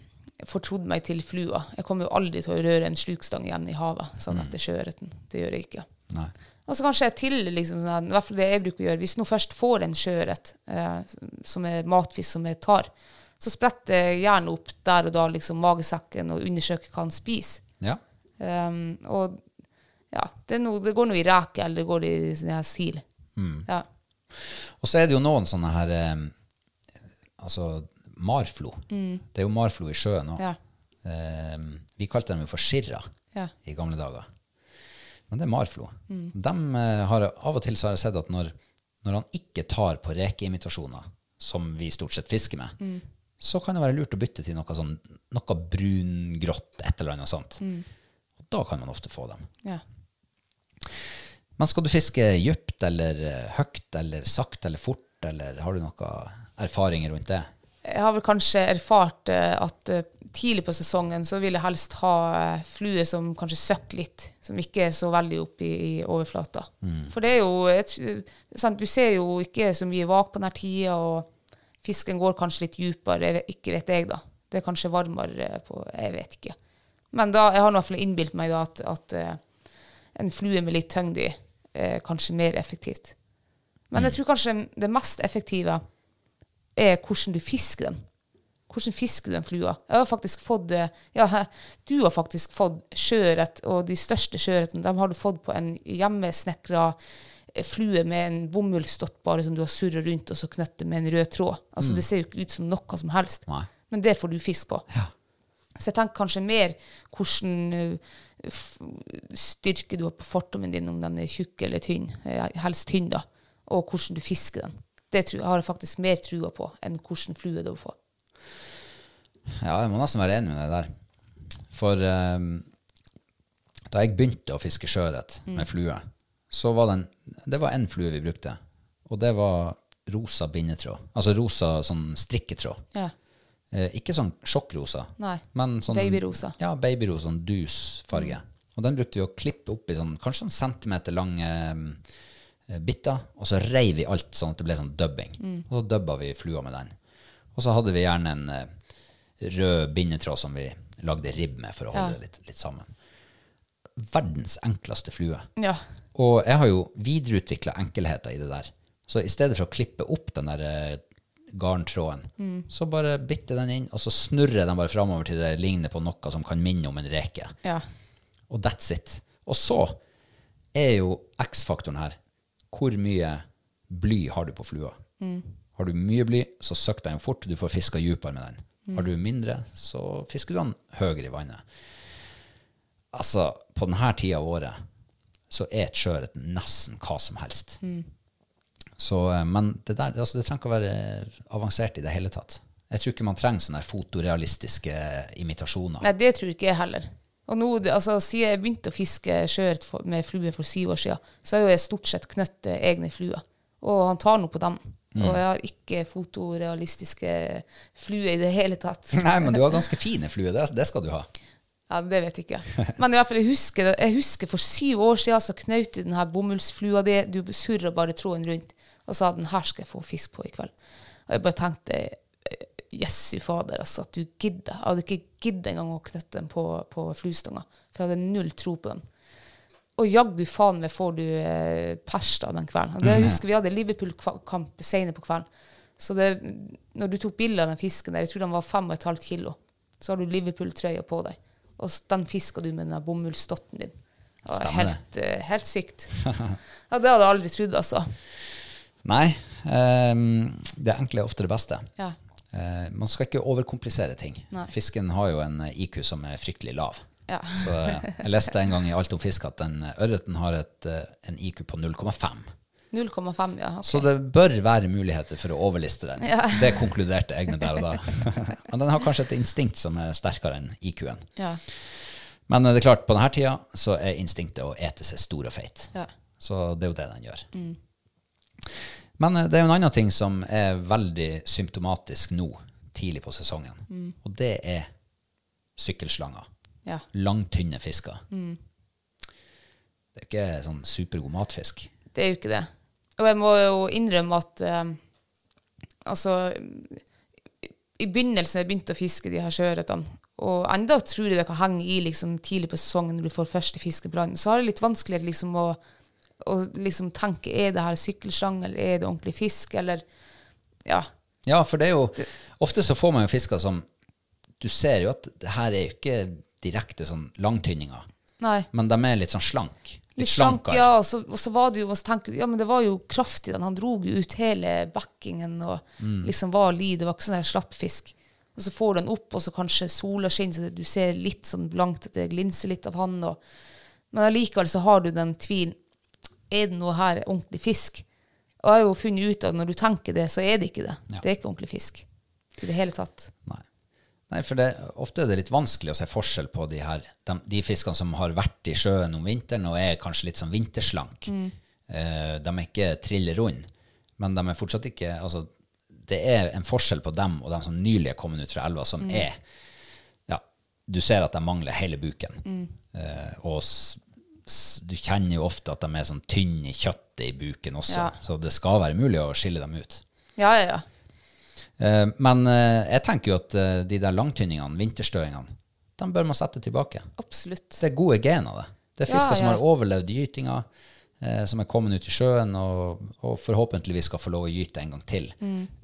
fortrodd meg til flua. Jeg kommer jo aldri til å røre en slukstang igjen i havet, sånn at det er sjøørreten. Det gjør jeg ikke. Nei. Og så kanskje jeg til, liksom, sånn, i hvert fall det jeg bruker å gjøre, hvis nå først får en sjøørret eh, som er matfisk som jeg tar, så spretter jeg gjerne opp der og da liksom magesekken og undersøker hva han spiser. Ja. Um, og ja, det, noe, det går noe i reke, eller det går i sånn her sil. Ja. Og så er det jo noen sånne her eh, Altså marflo. Det er jo marflo i sjøen òg. Ja. Eh, vi kalte dem jo for skirra Ja. i gamle dager. Men det er marflo. Dem, eh, har, av og til så har jeg sett at når, når han ikke tar på rekeimitasjoner, som vi stort sett fisker med, så kan det være lurt å bytte til noe sånn noe brungrått, et eller annet sånt. Og da kan man ofte få dem. Ja. Men skal du fiske dypt eller eh, høyt eller sakte eller fort, eller har du noen erfaringer rundt det? Jeg har vel kanskje erfart eh, at eh, tidlig på sesongen så vil jeg helst ha flue som kanskje søkker litt, som ikke er så veldig oppe i, i overflata. For det er jo et, sant, Du ser jo ikke så mye vak på denne tida, og fisken går kanskje litt dypere, ikke vet jeg, da. Det er kanskje varmere på Jeg vet ikke. Men da, jeg har i hvert fall innbilt meg da at, at en flue med litt tyngde i er kanskje mer effektivt. Men jeg tror kanskje det mest effektive er hvordan du fisker den. Hvordan fisker du den flua? Jeg har faktisk fått eh, ja, Du har faktisk fått sjøørret, og de største sjøørretene de har du fått på en hjemmesnekra eh, flue med en bomullsdott bare som du har surra rundt, og så knyttet med en rød tråd. Altså Det ser jo ikke ut som noe som helst, Nei. men det får du fisk på. Så jeg tenker kanskje mer hvordan eh, styrke du har på fortommen din, om den er tjukk eller tynn, eh, helst tynn, da, og hvordan du fisker den. Det har jeg faktisk mer trua på enn hvordan flue du får. Ja, jeg må nesten være enig med deg der. For um, da jeg begynte å fiske sjøørret med flue, så var det en, det var en flue vi brukte, og det var rosa bindetråd. Altså rosa sånn strikketråd. Ja. Eh, ikke sånn sjokkrosa, Nei. men sånn Babyrosa. Ja, babyrosa, sånn dus farge. Og den brukte vi å klippe opp i sånn, kanskje sånn centimeter lange eh, biter, og så reiv vi alt sånn at det ble sånn dubbing. Og så dubba vi flua med den. Og så hadde vi gjerne en eh, rød bindetråd som vi lagde ribb med for å holde Ja. det litt, litt sammen. Verdens enkleste flue. Ja. Og jeg har jo videreutvikla enkelheter i det der. Så i stedet for å klippe opp den der eh, Mm. så bare bitte den inn, og så snurrer den bare framover til det ligner på noe som kan minne om en reke. ja. Og that's it. Og så er jo X-faktoren her hvor mye bly har du på flua. Har du mye bly, så søkker den fort, du får fiska dypere med den. Har du mindre, så fisker du den høyere i vannet. Altså, på denne tida av året så er et sjøørret nesten hva som helst. Så, eh, men det, der, altså, det trenger ikke å være avansert i det hele tatt. Jeg tror ikke man trenger sånne fotorealistiske imitasjoner. Nei, det tror ikke jeg heller. Og nå, altså, Siden jeg begynte å fiske sjøørret med flue for syv år siden, så har jeg stort sett knøtt eh, egne fluer. Og han tar noe på dem. Og jeg har ikke fotorealistiske fluer i det hele tatt. Nei, men du har ganske fine fluer. Det, det skal du ha. Ja, Det vet jeg ikke. Men i hvert fall, jeg husker, jeg husker for syv år siden så knaut du den her bomullsflua di. Du surra bare tråden rundt og sa den her skal jeg få fisk på i kveld. Og jeg bare tenkte eh, Jesu fader, altså, at du gidder. Jeg hadde ikke giddet engang å knytte den på, på fluestanga. For jeg hadde null tro på den. Og jaggu faen meg får du eh, pers da den kvelden. Det jeg husker Vi hadde Liverpool-kamp senere på kvelden. Så det, når du tok bilde av den fisken der, jeg tror den var 5,5 kilo, så har du Liverpool-trøya på deg. Og den fiska du med den bomullsdotten din. Det var helt, eh, helt sykt. Ja, Det hadde jeg aldri trodd, altså. Nei, ehm, det enkle er ofte det beste. Ja. Eh, man skal ikke overkomplisere ting. Nei. Fisken har jo en eh, IQ som er fryktelig lav. Ja. Så eh, jeg leste en gang i Alt om fisk at den ørreten har et, en IQ på 0,5. 0,5, ja. Okay. Så det bør være muligheter for å overliste den. Det konkluderte jeg med der og da. Men den har kanskje et instinkt som er sterkere enn IQ-en. Ja. Men det er klart, på denne tida så er instinktet å ete seg stor og feit. Ja. Så det er jo det den gjør. Men eh, det er jo en annen ting som er veldig symptomatisk nå, tidlig på sesongen. Og det er sykkelslanger. ja. Langtynne fisker. Det er jo ikke sånn supergod matfisk. Det er jo ikke det. Og jeg må jo innrømme at eh, altså I begynnelsen jeg begynte å fiske de her sjøørretene, og enda tror jeg det kan henge i liksom, tidlig på sesongen når du får første fiskebrann, så har jeg litt vanskeligere liksom, å, å liksom, tenke er det her sykkelstang, eller er det ordentlig fisk, eller Ja. Ja, for det er jo Ofte så får man jo fisker som Du ser jo at det her er jo ikke direkte sånn langtynninger, Nei. men de er litt sånn slank. Litt, Litt slank, slankere. ja. Og så, og så var det jo, og tenker, ja, men det var jo kraftig. Den. Han dro jo ut hele backingen og Mm. liksom var li. Det var ikke sånn her slappfisk. Og så får du den opp, og så kanskje sola skinner, så det, du ser litt sånn blankt at det glinser litt av han. Og, men allikevel så har du den tvilen. Er det noe her ordentlig fisk? Og jeg har jo funnet ut at når du tenker det, så er det ikke det. Det er ikke ordentlig fisk. I det hele tatt. Nei. Nei, for det, ofte er det litt vanskelig å se forskjell på de her, de, de fiskene som har vært i sjøen om vinteren og er kanskje litt sånn vinterslank. Eh, de er ikke trillerund, men de er fortsatt ikke altså, Det er en forskjell på dem og dem som nylig er kommet ut fra elva, som er Ja, du ser at de mangler hele buken. Eh, og du kjenner jo ofte at de er sånn tynne i kjøttet i buken også, Ja. så det skal være mulig å skille dem ut. Ja, ja, ja. Eh, Men eh, jeg tenker jo at eh, de der langtynningene, vinterstøingene, de bør man sette tilbake. Absolutt. Det er gode gener, det. Det er Ja, fisker som har overlevd gytinga, som er kommet ut i sjøen, og, og forhåpentligvis skal få lov å gyte en gang til.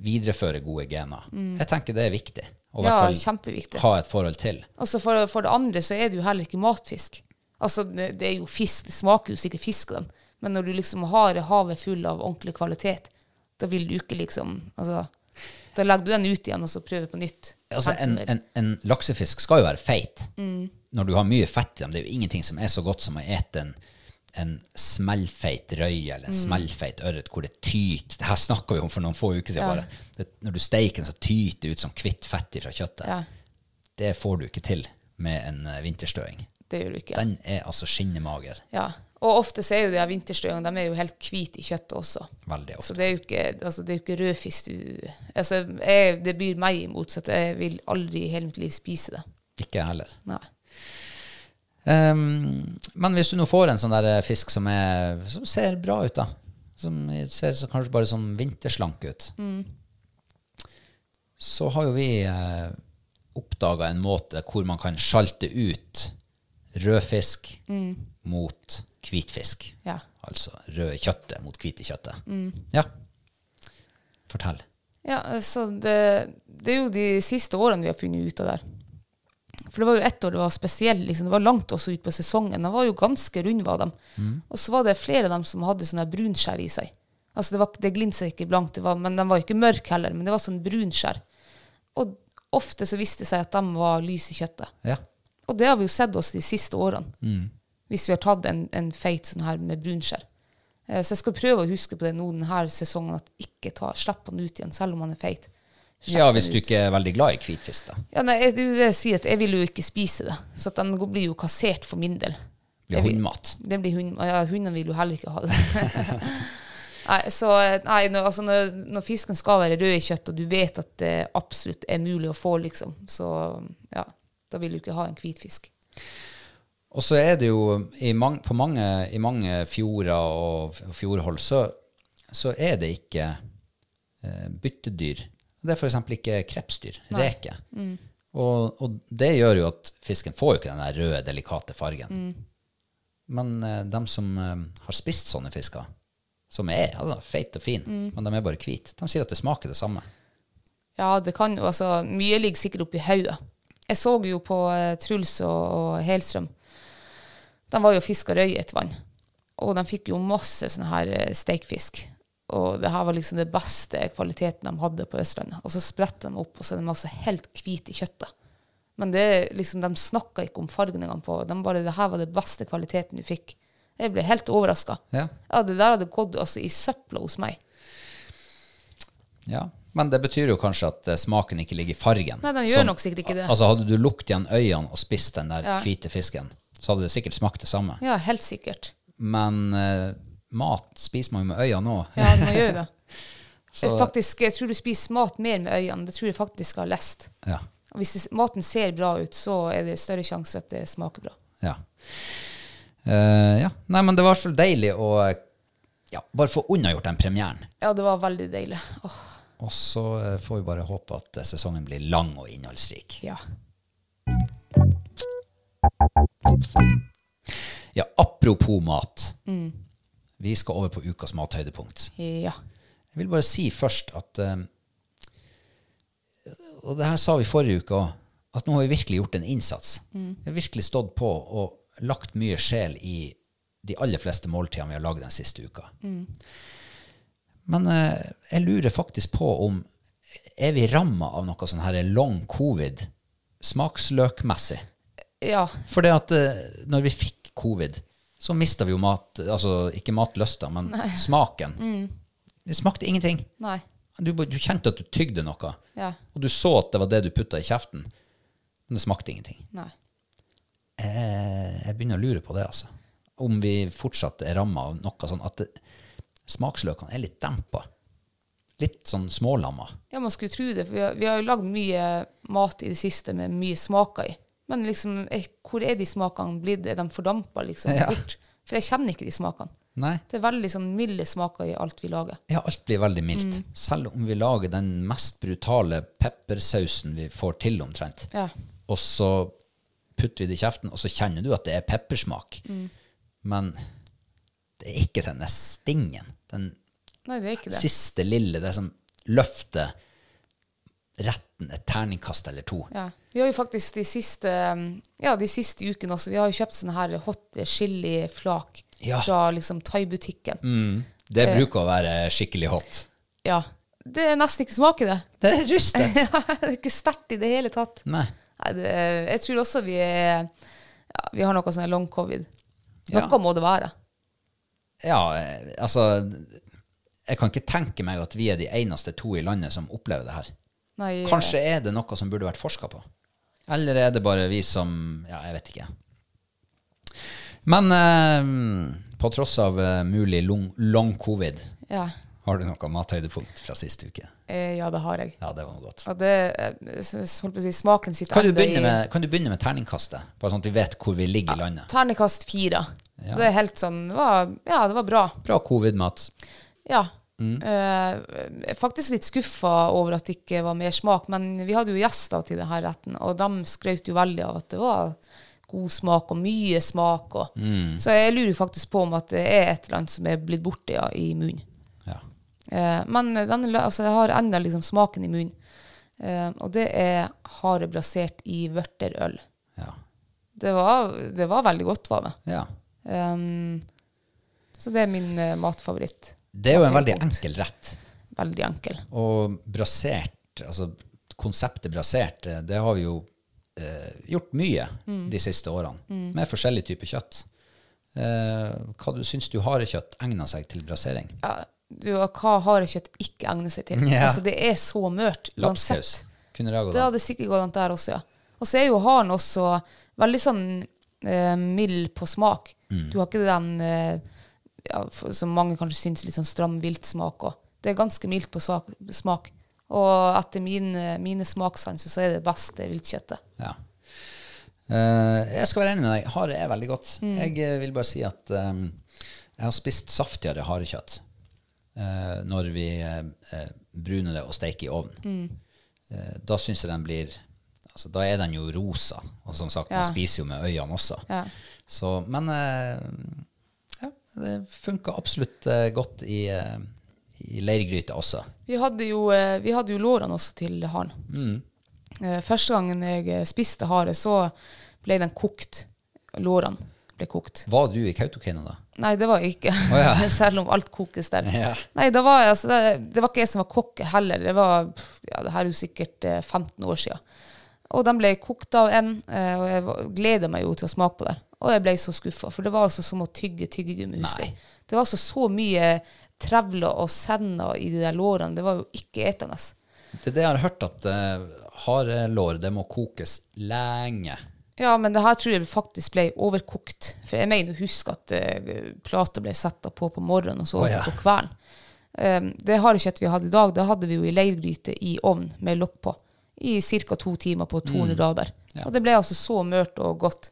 Videreføre gode gener. Jeg tenker det er viktig. Og i Mm. Ja, hvert fall ha et forhold til. Og så for, for det andre så er det jo heller ikke matfisk. Altså, det, det er jo fisk, det smaker jo sikkert fisk av dem. Men når du liksom har havet full av ordentlig kvalitet, da vil du ikke liksom altså, Da legger du den ut igjen, og så prøver på nytt. Altså, en, en, en laksefisk skal jo være feit. Mm. Når du har mye fett i dem, det er jo ingenting som er så godt som å ete en, en smellfeit røye eller en Mm. smellfeit ørret hvor det tyter. Det her snakka vi om for noen få uker siden. Ja. bare. Det, når du steiker den, så tyter det ut som hvitt fett fra kjøttet. Ja, Det får du ikke til med en eh, vinterstøing. Det gjør du ikke. Den er altså skinnemager Ja. Og ofte så er jo de av vinterstøyene de er jo helt hvite i kjøttet også. veldig Så ofte. det er jo ikke, altså, det er jo ikke rødfisk du altså, jeg, Det byr meg imot, så jeg vil aldri i hele mitt liv spise det. Ikke jeg heller. Nei. Um, men hvis du nå får en sånn der eh, fisk som, er, som ser bra ut, da, som ser så kanskje bare sånn vinterslank ut, så har jo vi eh, oppdaga en måte hvor man kan sjalte ut rødfisk mot hvitfisk. Ja. Altså røde kjøttet mot hvite kjøttet. Ja. Fortell. Ja, så det, det er jo de siste årene vi har funnet ut av det. For det var jo ett år det var spesielt. Liksom. Det var langt også ut på sesongen. De var jo ganske runde, var de. Og så var det flere av dem som hadde sånne brunskjær i seg. Altså det, var, det glinsa ikke blankt, det var, men de var ikke mørke heller. Men det var sånn brunskjær. Og ofte så viste det seg at de var lys i kjøttet. Ja. Og det har vi jo sett oss de siste årene. Hvis vi har tatt en, en feit sånn her med brunskjær. Eh, Så jeg skal prøve å huske på det nå denne sesongen, at ikke ta, slipp han ut igjen, selv om han er feit. Slipp ja, hvis du ikke er veldig glad i hvitfisk, da. Ja, nei, jeg, jeg sier, at jeg vil jo ikke spise det. Så at den blir jo kassert for min del. Blir hundmat. Det blir hund, ja, hundene vil jo heller ikke ha det. nei, så nei, når, altså når, når fisken skal være rød i kjøtt, og du vet at det absolutt er mulig å få, liksom, så ja, da vil du ikke ha en hvit fisk. Og så er det jo i på mange, i mange fjorder og fjordhold så, så er det ikke eh, byttedyr. Det er f.eks. ikke krepsdyr, reker. Og, og det gjør jo at fisken får jo ikke den der røde, delikate fargen. Men eh, de som eh, har spist sånne fisker, som er altså, feite og fine, men de er bare hvite, de sier at det smaker det samme. Ja, det kan jo, altså, mye ligger sikkert oppi hodet. Jeg så jo på eh, Truls og, og Helstrøm. De var jo og fiska røye i et vann. Og de fikk jo masse sånn her eh, steikfisk. Og det her var liksom det beste kvaliteten de hadde på Østlandet. Og så spretter de opp, og så er de altså helt hvite i kjøttet. Men det, liksom, de snakka ikke om fargen engang på. De bare, det her var det beste kvaliteten du fikk. Jeg ble helt overraska. Ja. Ja, det der hadde gått altså, i søpla hos meg. Ja, men det betyr jo kanskje at eh, smaken ikke ligger i fargen. Nei, den gjør nok sikkert ikke det. Altså Hadde du lukket igjen øynene og spist den der Ja. hvite fisken, så hadde det sikkert smakt det samme. Ja, helt sikkert. Men eh, mat spiser man jo med øynene òg. Ja, man gjør det. Så- faktisk, jeg tror du spiser mat mer med øynene. Det tror jeg faktisk jeg har lest. Ja. Og hvis det, maten ser bra ut, så er det større sjanse at det smaker bra. Ja. Uh, ja. Nei, men det var i hvert fall deilig å, ja, bare få unnagjort den premieren. Ja, det var veldig deilig. Åh, Og så eh, får vi bare håpe at eh, sesongen blir lang og innholdsrik. ja. Ja, apropos mat. Vi skal over på ukas mathøydepunkt. Ja. Jeg vil bare si først at eh, Og det her sa vi forrige uke òg, at nå har vi virkelig gjort en innsats. Vi har virkelig stått på og lagt mye sjel i de aller fleste måltidene vi har lagd den siste uka. Men eh, jeg lurer faktisk på om er vi ramma av noe sånn her long covid smaksløkmessig? Ja. For det at eh, når vi fikk covid, så mista vi jo mat Altså ikke matlysta, men smaken. Det smakte ingenting. Nei. Du, du kjente at du tygde noe, Ja. og du så at det var det du putta i kjeften. Men det smakte ingenting. Nei. Jeg, jeg begynner å lure på det, altså. Om vi fortsatt er ramma av noe sånn at det, smaksløkene er litt dempa. Litt sånn smålamma. Ja, man skulle tro det, for vi har, vi har jo lagd mye mat i det siste med mye smaker i. Men liksom, er, hvor er de smakene blitt? Er de fordampa liksom Ja. bort? For jeg kjenner ikke de smakene. Nei. Det er veldig sånn milde smaker i alt vi lager. Ja, alt blir veldig mildt. Selv om vi lager den mest brutale peppersausen vi får til omtrent. Ja. Og så putter vi det i kjeften, og så kjenner du at det er peppersmak. Men det er ikke denne stingen. Den Nei, det det. siste lille, det som løfter retten et terningkast eller to. Ja. Vi har jo faktisk de siste, um, ja, de siste ukene også, vi har jo kjøpt sånne her hot chili-flak Ja. fra liksom thaibutikken. Mm. Det bruker å være skikkelig hot. Ja. Det er nesten ikke smak i det. Det er rustet! det er ikke sterkt i det hele tatt. Nei. Nei, det, jeg tror også vi er, ja, vi har noe sånn long covid. Noe må det være. Ja, eh, altså Jeg kan ikke tenke meg at vi er de eneste to i landet som opplever det her. Nei, Kanskje er det noe som burde vært forska på. Eller er det bare vi som Ja, jeg vet ikke. Men eh, på tross av eh, mulig long, long covid, Ja. Har du noe mathøydepunkt fra sist uke? Eh, ja, det har jeg. Ja, det var noe godt. Og det, eh, holdt på å si, smaken sitter Kan du, begynne i- med, kan du begynne med terningkastet? Bare sånn at vi vet hvor vi ligger i landet. Terningkast fire. Ja. Så det er helt sånn, det var, ja, det var bra. Bra covid-mat. Ja. Mm. Eh, faktisk litt skuffa over at det ikke var mer smak, men vi hadde jo gjester til denne retten, og de skrøt jo veldig av at det var god smak og mye smak. Og, Mm. Så jeg lurer faktisk på om at det er et eller annet som er blitt borte ja, i munnen. Eh, men den, altså, jeg har ennå liksom smaken i munnen. Eh, og det er hare brasert i vørterøl. Ja. Det var, det var veldig godt, var det. ja. Um, så det er min eh, matfavoritt. Det er jo en veldig enkel rett. Veldig enkel. Og brasert, altså konseptet brasert, det har vi jo eh, gjort mye de siste årene, med forskjellige typer kjøtt. Eh, hva du syns du harekjøtt egner seg til brasering? Ja, du, hva harekjøtt ikke egner seg til? Yeah. Altså, det er så mørt. uansett. Kunne det gått Det hadde sikkert gått an der også, ja. Og så er jo haren også veldig sånn eh, mild på smak. Mm. Du har ikke den eh, ja, som mange kanskje syns litt sånn stram viltsmak òg. Det er ganske mildt på smak. Og etter mine, mine smakssanser så er det beste viltkjøttet. Ja. Uh, jeg skal være enig med deg. Hare er veldig godt. Jeg eh, vil bare si at um, jeg har spist saftigere harekjøtt eh, når vi eh, bruner det og steker i ovnen. Eh, da syns jeg den blir altså, Da er den jo rosa. Og som sagt, Ja. man spiser jo med øynene også. Ja. Så, men eh, ja, det funka absolutt eh, godt i, i leirgryta også. Vi hadde jo, vi hadde jo lårene også til haren. Mm. Første gangen jeg spiste hare, så ble den kokt. Lårene ble kokt. Var du i Kautokeino da? Nei, det var jeg ikke. Oh, ja. Selv om alt kokes der. Ja. Nei, det var, altså, det, det var ikke jeg som var kokk heller. Det var, ja, det her er jo sikkert eh, 15 år siden. Og den ble kokt av en, eh, og jeg gleda meg jo til å smake på det. Og jeg ble så skuffa, for det var altså som å tygge tyggegummi. husker jeg. Det var altså så mye trevler og sender i de der lårene. Det var jo ikke etende. Det er det jeg har hørt, at uh, harelår det må kokes lenge. Ja, men det her tror jeg faktisk ble overkokt. For jeg mener å huske at uh, plata ble satt på på morgenen og så oh, ja. på kvelden. Um, det harekjøttet vi hadde i dag, det hadde vi jo i leirgryte i ovn med lokk på. I ca. to timer på 200 grader. Mm. Ja. Og det ble altså så mørt og godt.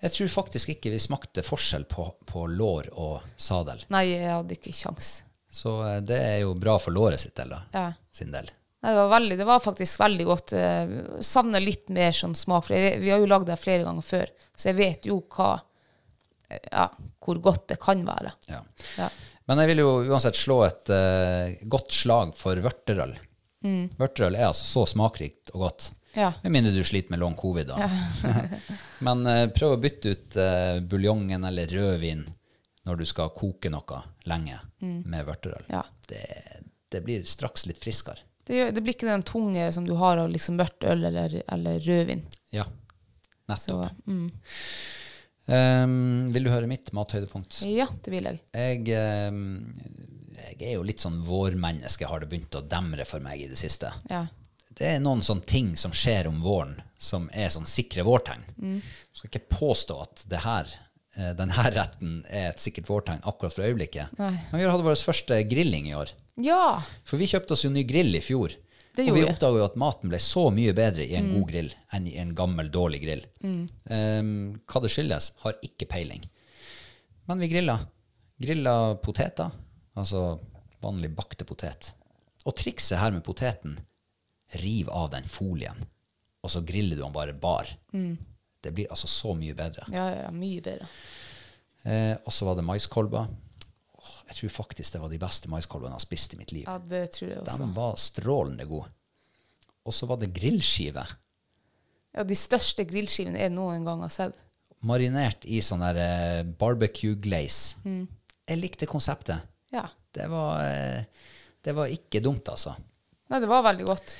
Jeg tror faktisk ikke vi smakte forskjell på, på lår og sadel. Nei, jeg hadde ikke kjangs. Så eh, det er jo bra for låret sitt del, da. Ja. Sin del. Nei, det, var veldig, det var faktisk veldig godt. Eh, Savner litt mer sånn smak, for jeg, vi har jo lagd det flere ganger før, så jeg vet jo hva eh, Ja, hvor godt det kan være. Ja. Ja. Men jeg vil jo uansett slå et eh, godt slag for vørterøl. Vørterøl er altså så smakrikt og godt. Ja. Med mindre du sliter med long covid, da. Men eh, prøv å bytte ut eh, buljongen eller rødvin når du skal koke noe lenge med vørterøl. Ja. Det, det blir straks litt friskere. Det, det blir ikke den tunge som du har av liksom mørkt øl eller, eller rødvin. Ja, Så nettopp. mm. um, vil du høre mitt mathøydepunkt? ja, det vil jeg. Jeg, um, jeg er jo litt sånn vårmenneske, har det begynt å demre for meg i det siste. Ja. Det er noen sånne ting som skjer om våren, som er sånn sikre vårtegn. Jeg skal ikke påstå at det her, denne retten er et sikkert vårtegn akkurat for øyeblikket. Nei. Men vi har hatt vår første grilling i år. ja, For vi kjøpte oss jo ny grill i fjor. Det og vi oppdaga jo at maten ble så mye bedre i en god grill enn i en gammel, dårlig grill. Ehm, hva det skyldes, har ikke peiling. Men vi grilla. Grilla poteter, altså vanlig bakte potet. Og trikset her med poteten, riv av den folien, og så griller du den bare bar. Det blir altså så mye bedre. ja, ja, mye bedre. Eh, og så var det maiskolber. Oh, jeg tror faktisk det var de beste maiskolbene jeg har spist i mitt liv. Ja, det tror jeg også. De var strålende gode. Og så var det grillskive. Ja, de største grillskivene jeg noen gang har sett. Marinert i sånn der eh, barbecue glaze. Jeg likte konseptet. Ja. Det var, eh, det var ikke dumt, altså. Nei, det var veldig godt.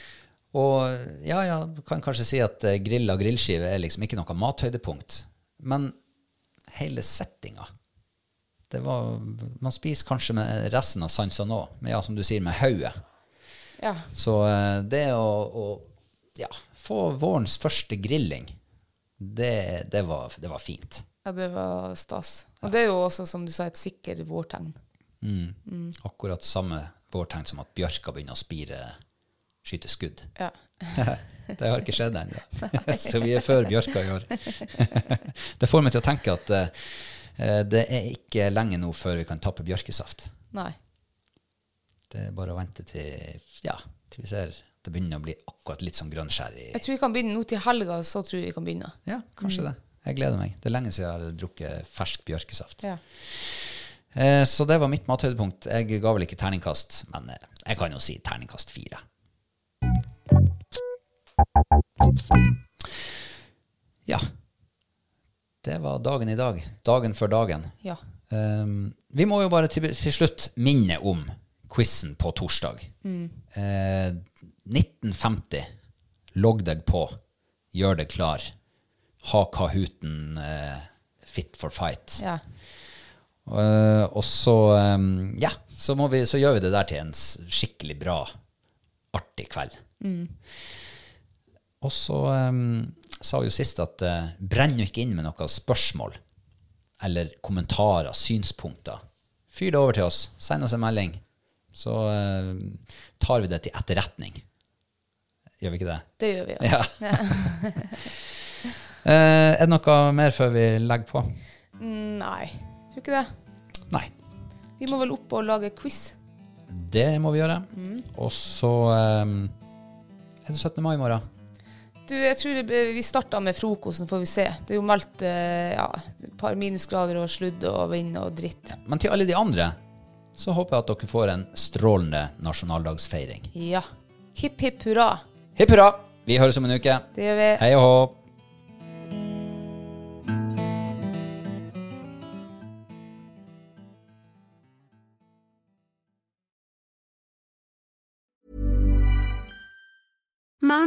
Og ja, ja, kan kanskje si at eh, grill og grillskive er liksom ikke noe mathøydepunkt. Men hele settinga det var, Man spiser kanskje med resten av sansene òg, men ja, som du sier, med hodet. Ja. Så eh, det å, å ja, få vårens første grilling, det, det, var, det var fint. ja, det var stas. Og det er jo også, som du sa, et sikkert vårtegn. Akkurat samme vårtegn som at bjørka begynner å spire, skyte skudd. Ja. Det har ikke skjedd ennå. Så vi er før bjørka i år. Det får meg til å tenke at uh, det er ikke lenge nå før vi kan tappe bjørkesaft. Nei. Det er bare å vente til, ja, til vi ser det begynner å bli akkurat litt sånn grønnskjær i Jeg tror vi kan begynne nå til helga, så tror jeg vi kan begynne. Ja, kanskje det. Jeg gleder meg. Det er lenge siden jeg har drukket fersk bjørkesaft. Ja. Eh, så det var mitt mathøydepunkt. Jeg ga vel ikke terningkast, men eh, jeg kan jo si terningkast fire. Ja. Det var dagen i dag. Dagen før dagen. ja. Um, vi må jo bare til, til slutt minne om quizen på torsdag. Eh, 1950. Logg deg på. Gjør deg klar. Ha Kahooten uh, fit for fight. ja. Uh, og så um, Ja, så, vi, så gjør vi det der til en skikkelig bra, artig kveld. Og så um, sa jo sist at uh, brenn ikke inn med noen spørsmål eller kommentarer, synspunkter. Fyr det over til oss. Send oss en melding. Så uh, tar vi det til etterretning. Gjør vi ikke det? Det gjør vi, ja. Ja. uh, er det noe mer før vi legger på? Mm, Nei, tror ikke det. Nei. Vi må vel opp og lage quiz. Det må vi gjøre. Og så um, er det 17. mai i morgen. Du, jeg tror det, vi starter med frokosten, får vi se. Det er jo meldt eh, ja, et par minusgrader og sludd og vind og dritt. Men til alle de andre så håper jeg at dere får en strålende nasjonaldagsfeiring. Ja. Hipp hipp hurra. Hipp hurra! Vi høres om en uke. Det gjør vi. Hei og hå.